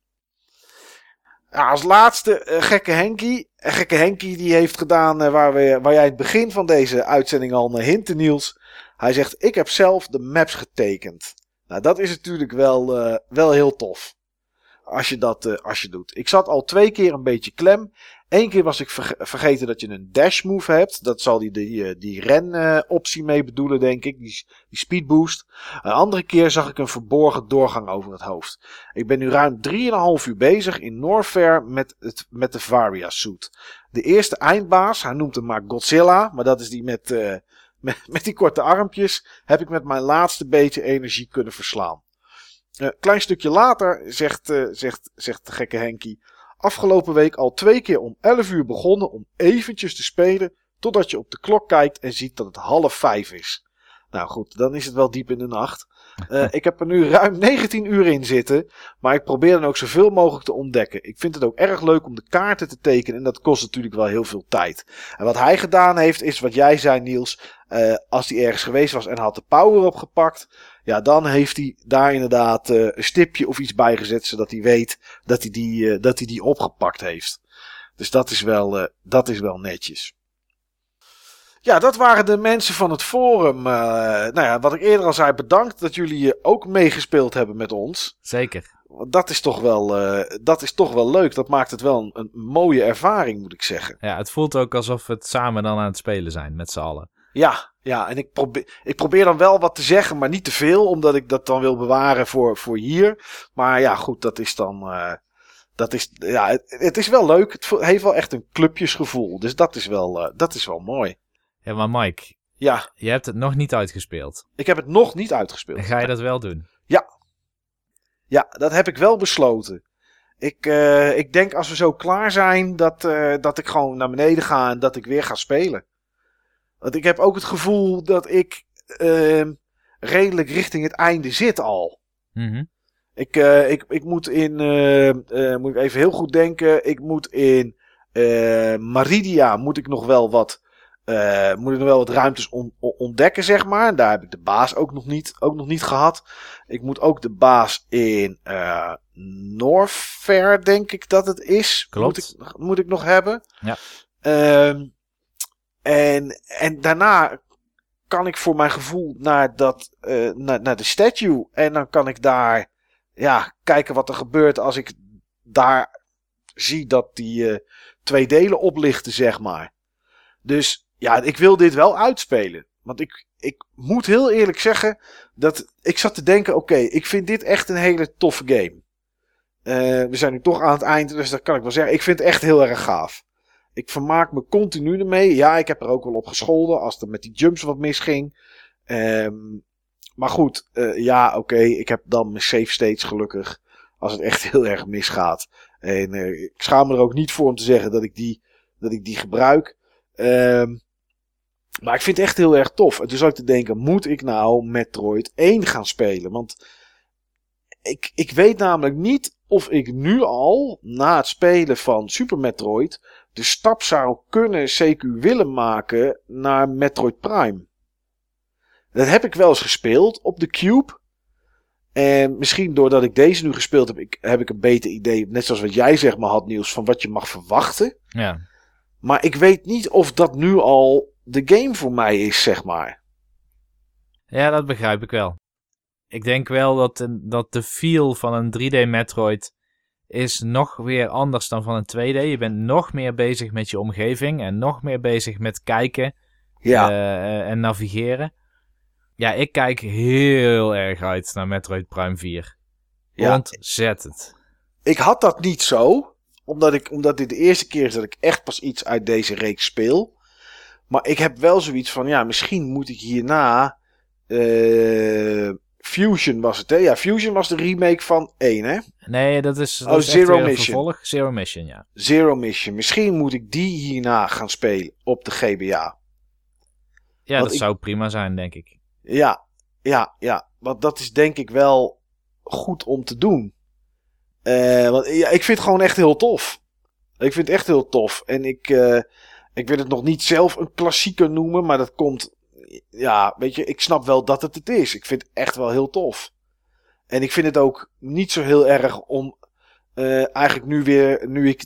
Als laatste uh, gekke Henkie. En gekke Henkie die heeft gedaan uh, waar, we, waar jij het begin van deze uitzending al naar hinten Niels. Hij zegt ik heb zelf de maps getekend. Nou dat is natuurlijk wel, uh, wel heel tof. Als je dat als je doet. Ik zat al twee keer een beetje klem. Eén keer was ik ver vergeten dat je een dash move hebt. Dat zal die, die, die ren optie mee bedoelen denk ik. Die, die speed boost. Een andere keer zag ik een verborgen doorgang over het hoofd. Ik ben nu ruim 3,5 uur bezig in Norfair met, het, met de Varia suit. De eerste eindbaas, hij noemt hem maar Godzilla. Maar dat is die met, uh, met, met die korte armpjes. Heb ik met mijn laatste beetje energie kunnen verslaan. Een klein stukje later zegt, zegt, zegt de gekke Henkie. Afgelopen week al twee keer om 11 uur begonnen om eventjes te spelen. Totdat je op de klok kijkt en ziet dat het half vijf is. Nou goed, dan is het wel diep in de nacht. Uh, ik heb er nu ruim 19 uur in zitten. Maar ik probeer dan ook zoveel mogelijk te ontdekken. Ik vind het ook erg leuk om de kaarten te tekenen. En dat kost natuurlijk wel heel veel tijd. En wat hij gedaan heeft, is wat jij zei, Niels. Uh, als hij ergens geweest was en had de power opgepakt. Ja, dan heeft hij daar inderdaad uh, een stipje of iets bij gezet. Zodat hij weet dat hij die, dat hij die opgepakt heeft. Dus dat is wel, dat is wel netjes. Ja, dat waren de mensen van het forum. Nou ja, wat ik eerder al zei, bedankt dat jullie ook meegespeeld hebben met ons. Zeker. Dat is toch wel, dat is toch wel leuk. Dat maakt het wel een, een, mooie ervaring, moet ik zeggen. Ja, het voelt ook alsof we het samen dan aan het spelen zijn, met z'n allen. Ja, ja, en ik probeer, ik probeer dan wel wat te zeggen, maar niet te veel, omdat ik dat dan wil bewaren voor, voor hier. Maar ja, goed, dat is dan. Uh, dat is, ja, het, het, is wel leuk. Het heeft wel echt een clubjesgevoel. Dus dat is wel, dat is wel mooi. Ja, maar Mike. Ja. Je hebt het nog niet uitgespeeld. Ik heb het nog niet uitgespeeld. En ga je dat wel doen? Ja. Ja, dat heb ik wel besloten. Ik, uh, ik denk als we zo klaar zijn, dat, dat ik gewoon naar beneden ga en dat ik weer ga spelen. Want ik heb ook het gevoel dat ik uh, redelijk richting het einde zit al. Mm -hmm. ik, ik, ik moet in, moet ik even heel goed denken, ik moet in Maridia moet ik nog wel wat moet ik nog wel wat ruimtes on ontdekken, zeg maar. Daar heb ik de baas ook nog niet, ook nog niet gehad. Ik moet ook de baas in Norfair, denk ik dat het is. Klopt. Moet ik, moet ik nog hebben. Ja. En, en daarna kan ik voor mijn gevoel naar, dat, uh, naar, naar de statue. En dan kan ik daar ja, kijken wat er gebeurt als ik daar zie dat die eh, twee delen oplichten, zeg maar. Dus ja, ik wil dit wel uitspelen. Want ik, ik moet heel eerlijk zeggen dat ik zat te denken: oké, ik vind dit echt een hele toffe game. Uh, we zijn nu toch aan het eind, dus dat kan ik wel zeggen. Ik vind het echt heel erg gaaf. Ik vermaak me continu ermee. Ja, ik heb er ook wel op gescholden als er met die jumps wat misging. Um, maar goed, uh, ja, oké. ik heb dan mijn save states gelukkig. Als het echt heel erg misgaat. En uh, ik schaam me er ook niet voor om te zeggen dat ik die, dat ik die gebruik. Um, maar ik vind het echt heel erg tof. En toen zat ik te denken, moet ik nou Metroid 1 gaan spelen? Want ik, ik weet namelijk niet of ik nu al, na het spelen van Super Metroid, de stap zou kunnen, CQ willen maken naar Metroid Prime. Dat heb ik wel eens gespeeld op de Cube. En misschien doordat ik deze nu gespeeld heb, ik, heb ik een beter idee, net zoals wat jij zeg maar had nieuws, van wat je mag verwachten. Ja. Maar ik weet niet of dat nu al de game voor mij is, zeg maar. Ja, dat begrijp ik wel. Ik denk wel dat, dat de feel van een 3D Metroid is nog weer anders dan van een 2D. Je bent nog meer bezig met je omgeving en nog meer bezig met kijken ja. Uh, en navigeren. Ja, ik kijk heel erg uit naar Metroid Prime 4. Ja. Ontzettend. Ik had dat niet zo, omdat, ik, omdat dit de eerste keer is dat ik echt pas iets uit deze reeks speel. Maar ik heb wel zoiets van, ja, misschien moet ik hierna... Uh, Fusion was het, hè? Ja, Fusion was de remake van 1, hè? Nee, dat is, dat oh, Zero Mission. Vervolg. Zero Mission, ja. Zero Mission. Misschien moet ik die hierna gaan spelen op de GBA. Ja, dat zou prima zijn, denk ik. Ja, ja, ja. Want dat is denk ik wel goed om te doen. Uh, want ja, ik vind het gewoon echt heel tof. Ik vind het echt heel tof. En ik, uh, ik wil het nog niet zelf een klassieker noemen, maar dat komt. Ja, weet je, ik snap wel dat het het is. Ik vind het echt wel heel tof. En ik vind het ook niet zo heel erg om. Uh, eigenlijk nu weer, nu ik.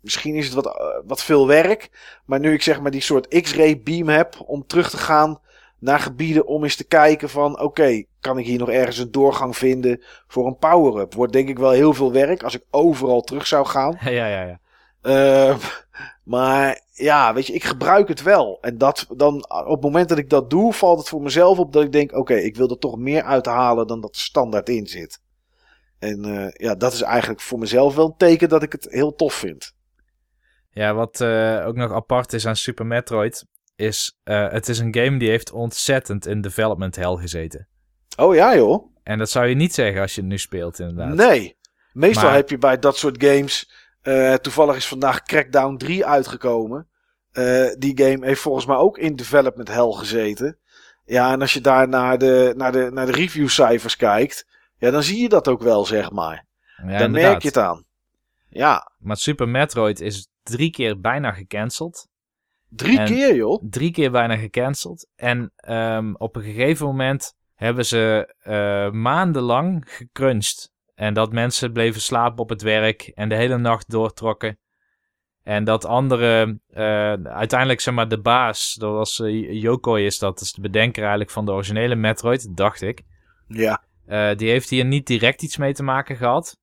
Misschien is het wat, wat veel werk. Maar nu ik zeg maar die soort X-ray beam heb om terug te gaan naar gebieden om eens te kijken van oké, kan ik hier nog ergens een doorgang vinden voor een power-up? Wordt denk ik wel heel veel werk als ik overal terug zou gaan. Ja, ja, ja. Uh, maar ja, weet je, ik gebruik het wel. En dat dan op het moment dat ik dat doe, valt het voor mezelf op dat ik denk: oké, ik wil er toch meer uithalen dan dat er standaard in zit. En uh, ja, dat is eigenlijk voor mezelf wel een teken dat ik het heel tof vind. Ja, wat uh, ook nog apart is aan Super Metroid, is, uh, het is een game die heeft ontzettend in development hell gezeten. Oh ja, joh. En dat zou je niet zeggen als je het nu speelt, inderdaad. Nee. Meestal heb je bij dat soort games. Uh, toevallig is vandaag Crackdown 3 uitgekomen. Uh, die game heeft volgens mij ook in development hell gezeten. Ja, en als je daar naar de, naar de, naar de reviewcijfers kijkt. Ja, dan zie je dat ook wel, zeg maar. Ja, dan merk je het aan. Ja. Maar Super Metroid is drie keer bijna gecanceld. Drie keer, joh? Drie keer bijna gecanceld. En um, op een gegeven moment hebben ze uh, maandenlang gecrunched. En dat mensen bleven slapen op het werk en de hele nacht doortrokken. En dat andere, uh, uiteindelijk zeg maar de baas, dat was uh, Yokoi is dat, is de bedenker eigenlijk van de originele Metroid, dacht ik. Ja. Uh, die heeft hier niet direct iets mee te maken gehad.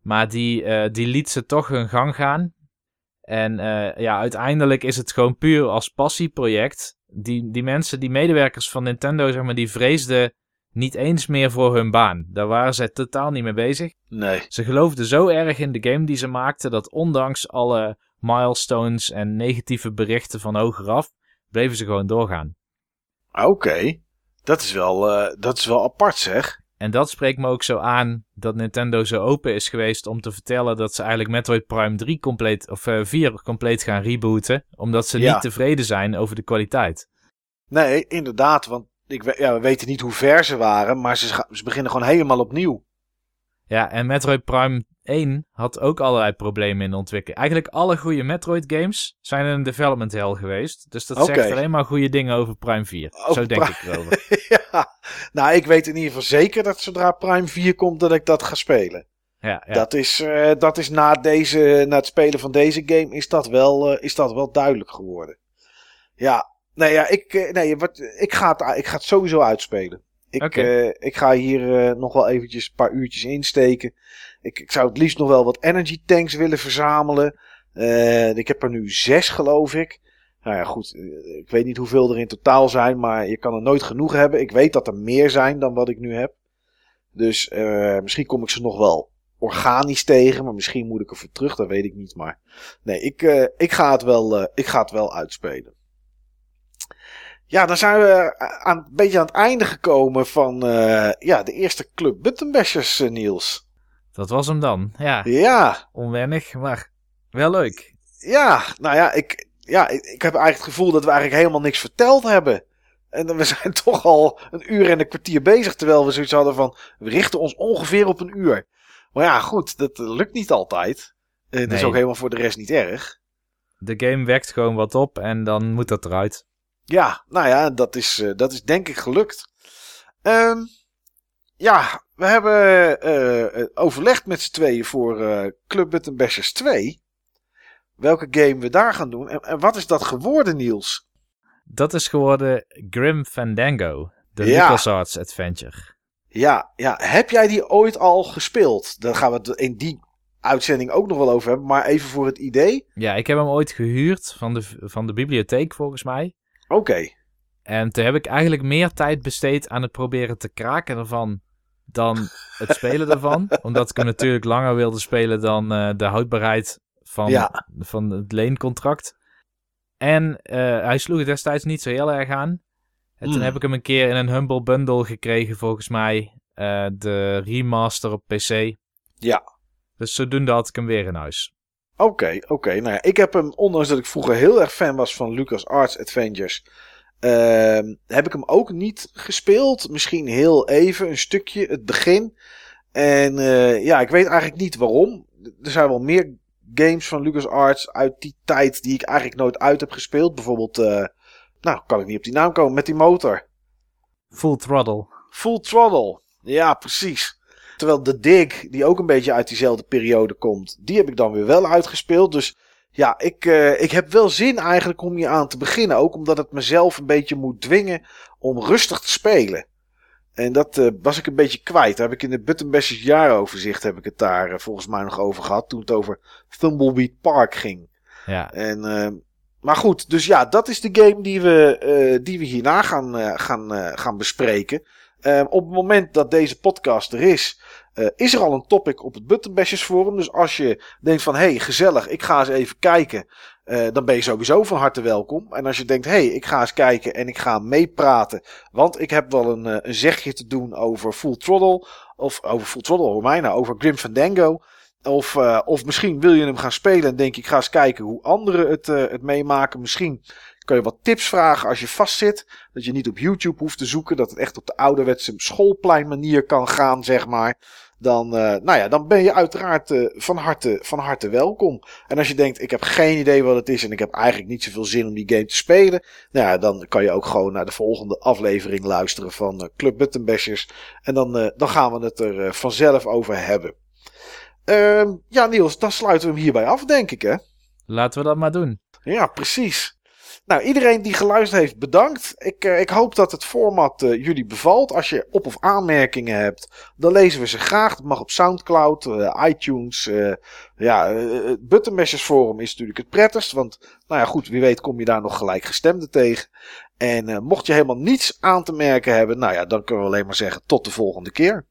Maar die, die liet ze toch hun gang gaan. En ja, uiteindelijk is het gewoon puur als passieproject. Die, die mensen, die medewerkers van Nintendo, zeg maar, die vreesden niet eens meer voor hun baan. Daar waren ze totaal niet mee bezig. Nee. Ze geloofden zo erg in de game die ze maakten, dat ondanks alle milestones en negatieve berichten van hogeraf, bleven ze gewoon doorgaan. Oké, dat, is wel, uh, dat is wel apart zeg. En dat spreekt me ook zo aan dat Nintendo zo open is geweest om te vertellen dat ze eigenlijk Metroid Prime 3 compleet, of uh, eh, 4 compleet gaan rebooten. Omdat ze niet tevreden zijn over de kwaliteit. Nee, inderdaad. Want ik, ja, we weten niet hoe ver ze waren, maar ze, ze beginnen gewoon helemaal opnieuw. Ja, en Metroid Prime 1 had ook allerlei problemen in de ontwikkeling. Eigenlijk alle goede Metroid games zijn een development hell geweest. Dus dat zegt alleen maar goede dingen over Prime 4. Zo denk ik erover. ja, nou ik weet in ieder geval zeker dat zodra Prime 4 komt dat ik dat ga spelen. Ja, ja. Dat is, uh, dat is na, deze, na het spelen van deze game is dat wel, uh, is dat wel duidelijk geworden. Ja, nee, ja, ik, uh, nee, wat, ik, ga het, ik ga het sowieso uitspelen. Ik, eh, ik ga hier eh, nog wel eventjes een paar uurtjes insteken. Ik, ik zou het liefst nog wel wat energy tanks willen verzamelen. Eh, ik heb er nu zes, geloof ik. Nou ja, goed. eh, Ik weet niet hoeveel er in totaal zijn, maar je kan er nooit genoeg hebben. Ik weet dat er meer zijn dan wat ik nu heb. Dus eh, misschien kom ik ze nog wel organisch tegen, maar misschien moet ik er voor terug, dat weet ik niet. Maar nee, ik, ik, ga, het wel, ik ga het wel uitspelen. Ja, dan zijn we aan, een beetje aan het einde gekomen van ja, de eerste Club Buttonbashers, Niels. Dat was hem dan. Ja, Ja, onwennig, maar wel leuk. ja, nou ja, ik, ja, ik, ik heb eigenlijk het gevoel dat we eigenlijk helemaal niks verteld hebben. En we zijn toch al een uur en een kwartier bezig, terwijl we zoiets hadden van, we richten ons ongeveer op een uur. Maar ja, goed, dat eh, lukt niet altijd. En dat is ook helemaal voor de rest niet erg. De game wekt gewoon wat op en dan moet dat eruit. Ja, nou ja, dat is, eh, dat is denk ik gelukt. Ehm, ja, we hebben eh, eh, overlegd met z'n tweeën voor eh, Club Button Bashers 2. Welke game we daar gaan doen. En, en wat is dat geworden, Niels? Dat is geworden Grim Fandango, de Ja. LucasArts Adventure. Ja, ja, heb jij die ooit al gespeeld? Daar gaan we het in die uitzending ook nog wel over hebben. Maar even voor het idee. Ja, ik heb hem ooit gehuurd van de, van de bibliotheek volgens mij. Oké. En toen heb ik eigenlijk meer tijd besteed aan het proberen te kraken ervan dan het spelen ervan. Omdat ik hem natuurlijk langer wilde spelen dan eh, de houdbaarheid van, Ja. van het leencontract. En eh, hij sloeg het destijds niet zo heel erg aan. En toen Hmm. heb ik hem een keer in een Humble Bundle gekregen, volgens mij. eh, de remaster op PC. Ja. Dus zodoende had ik hem weer in huis. Oké, oké. Nou ja, ik heb hem, ondanks dat ik vroeger heel erg fan was van Lucas Arts Adventures, ehm, heb ik hem ook niet gespeeld. Misschien heel even, een stukje, het begin. En eh, ja, ik weet eigenlijk niet waarom. Er zijn wel meer games van Lucas Arts uit die tijd die ik eigenlijk nooit uit heb gespeeld. Bijvoorbeeld, eh, nou, kan ik niet op die naam komen, met die motor. Full Throttle. Full Throttle. Ja, precies. Terwijl The Dig, die ook een beetje uit diezelfde periode komt, die heb ik dan weer wel uitgespeeld. Dus ja, ik, eh, ik heb wel zin eigenlijk om hier aan te beginnen. Ook omdat het mezelf een beetje moet dwingen om rustig te spelen. En dat eh, was ik een beetje kwijt. Daar heb ik in de Button Bashers jaaroverzicht heb ik het daar eh, volgens mij nog over gehad. Toen het over Thumbleweed Park ging. Ja, En, maar goed, dus ja, dat is de game die we, die we hierna gaan, gaan, gaan bespreken. Op het moment dat deze podcast er is, eh, is er al een topic op het Buttonbashers forum. Dus als je denkt van, hey, gezellig, ik ga eens even kijken. eh, dan ben je sowieso van harte welkom. En als je denkt, hey, ik ga eens kijken en ik ga meepraten. Want ik heb wel een, eh, een zegje te doen over Full Throttle. Of over Full Throttle, hoor mij nou, over Grim Fandango. Of, of misschien wil je hem gaan spelen en denk ik ga eens kijken hoe anderen het, het meemaken. Misschien kan je wat tips vragen als je vastzit. Dat je niet op YouTube hoeft te zoeken. Dat het echt op de ouderwetse schoolplein manier kan gaan, zeg maar. Dan, eh, nou ja, dan ben je uiteraard eh, van, harte, van harte welkom. En als je denkt, ik heb geen idee wat het is en ik heb eigenlijk niet zoveel zin om die game te spelen. Nou ja, dan kan je ook gewoon naar de volgende aflevering luisteren van eh, Club Button Bashers. En dan, dan gaan we het er vanzelf over hebben. Ehm, ja, Niels, dan sluiten we hem hierbij af, denk ik, hè? laten we dat maar doen. Ja, precies. Nou, iedereen die geluisterd heeft, bedankt. Ik, eh, ik hoop dat het format eh, jullie bevalt. Als je op- of aanmerkingen hebt, dan lezen we ze graag. Dat mag op Soundcloud, eh, iTunes. ja, het Forum is natuurlijk het prettigst. Want, nou ja, goed, wie weet kom je daar nog gelijkgestemden tegen. En mocht je helemaal niets aan te merken hebben, nou ja, dan kunnen we alleen maar zeggen tot de volgende keer.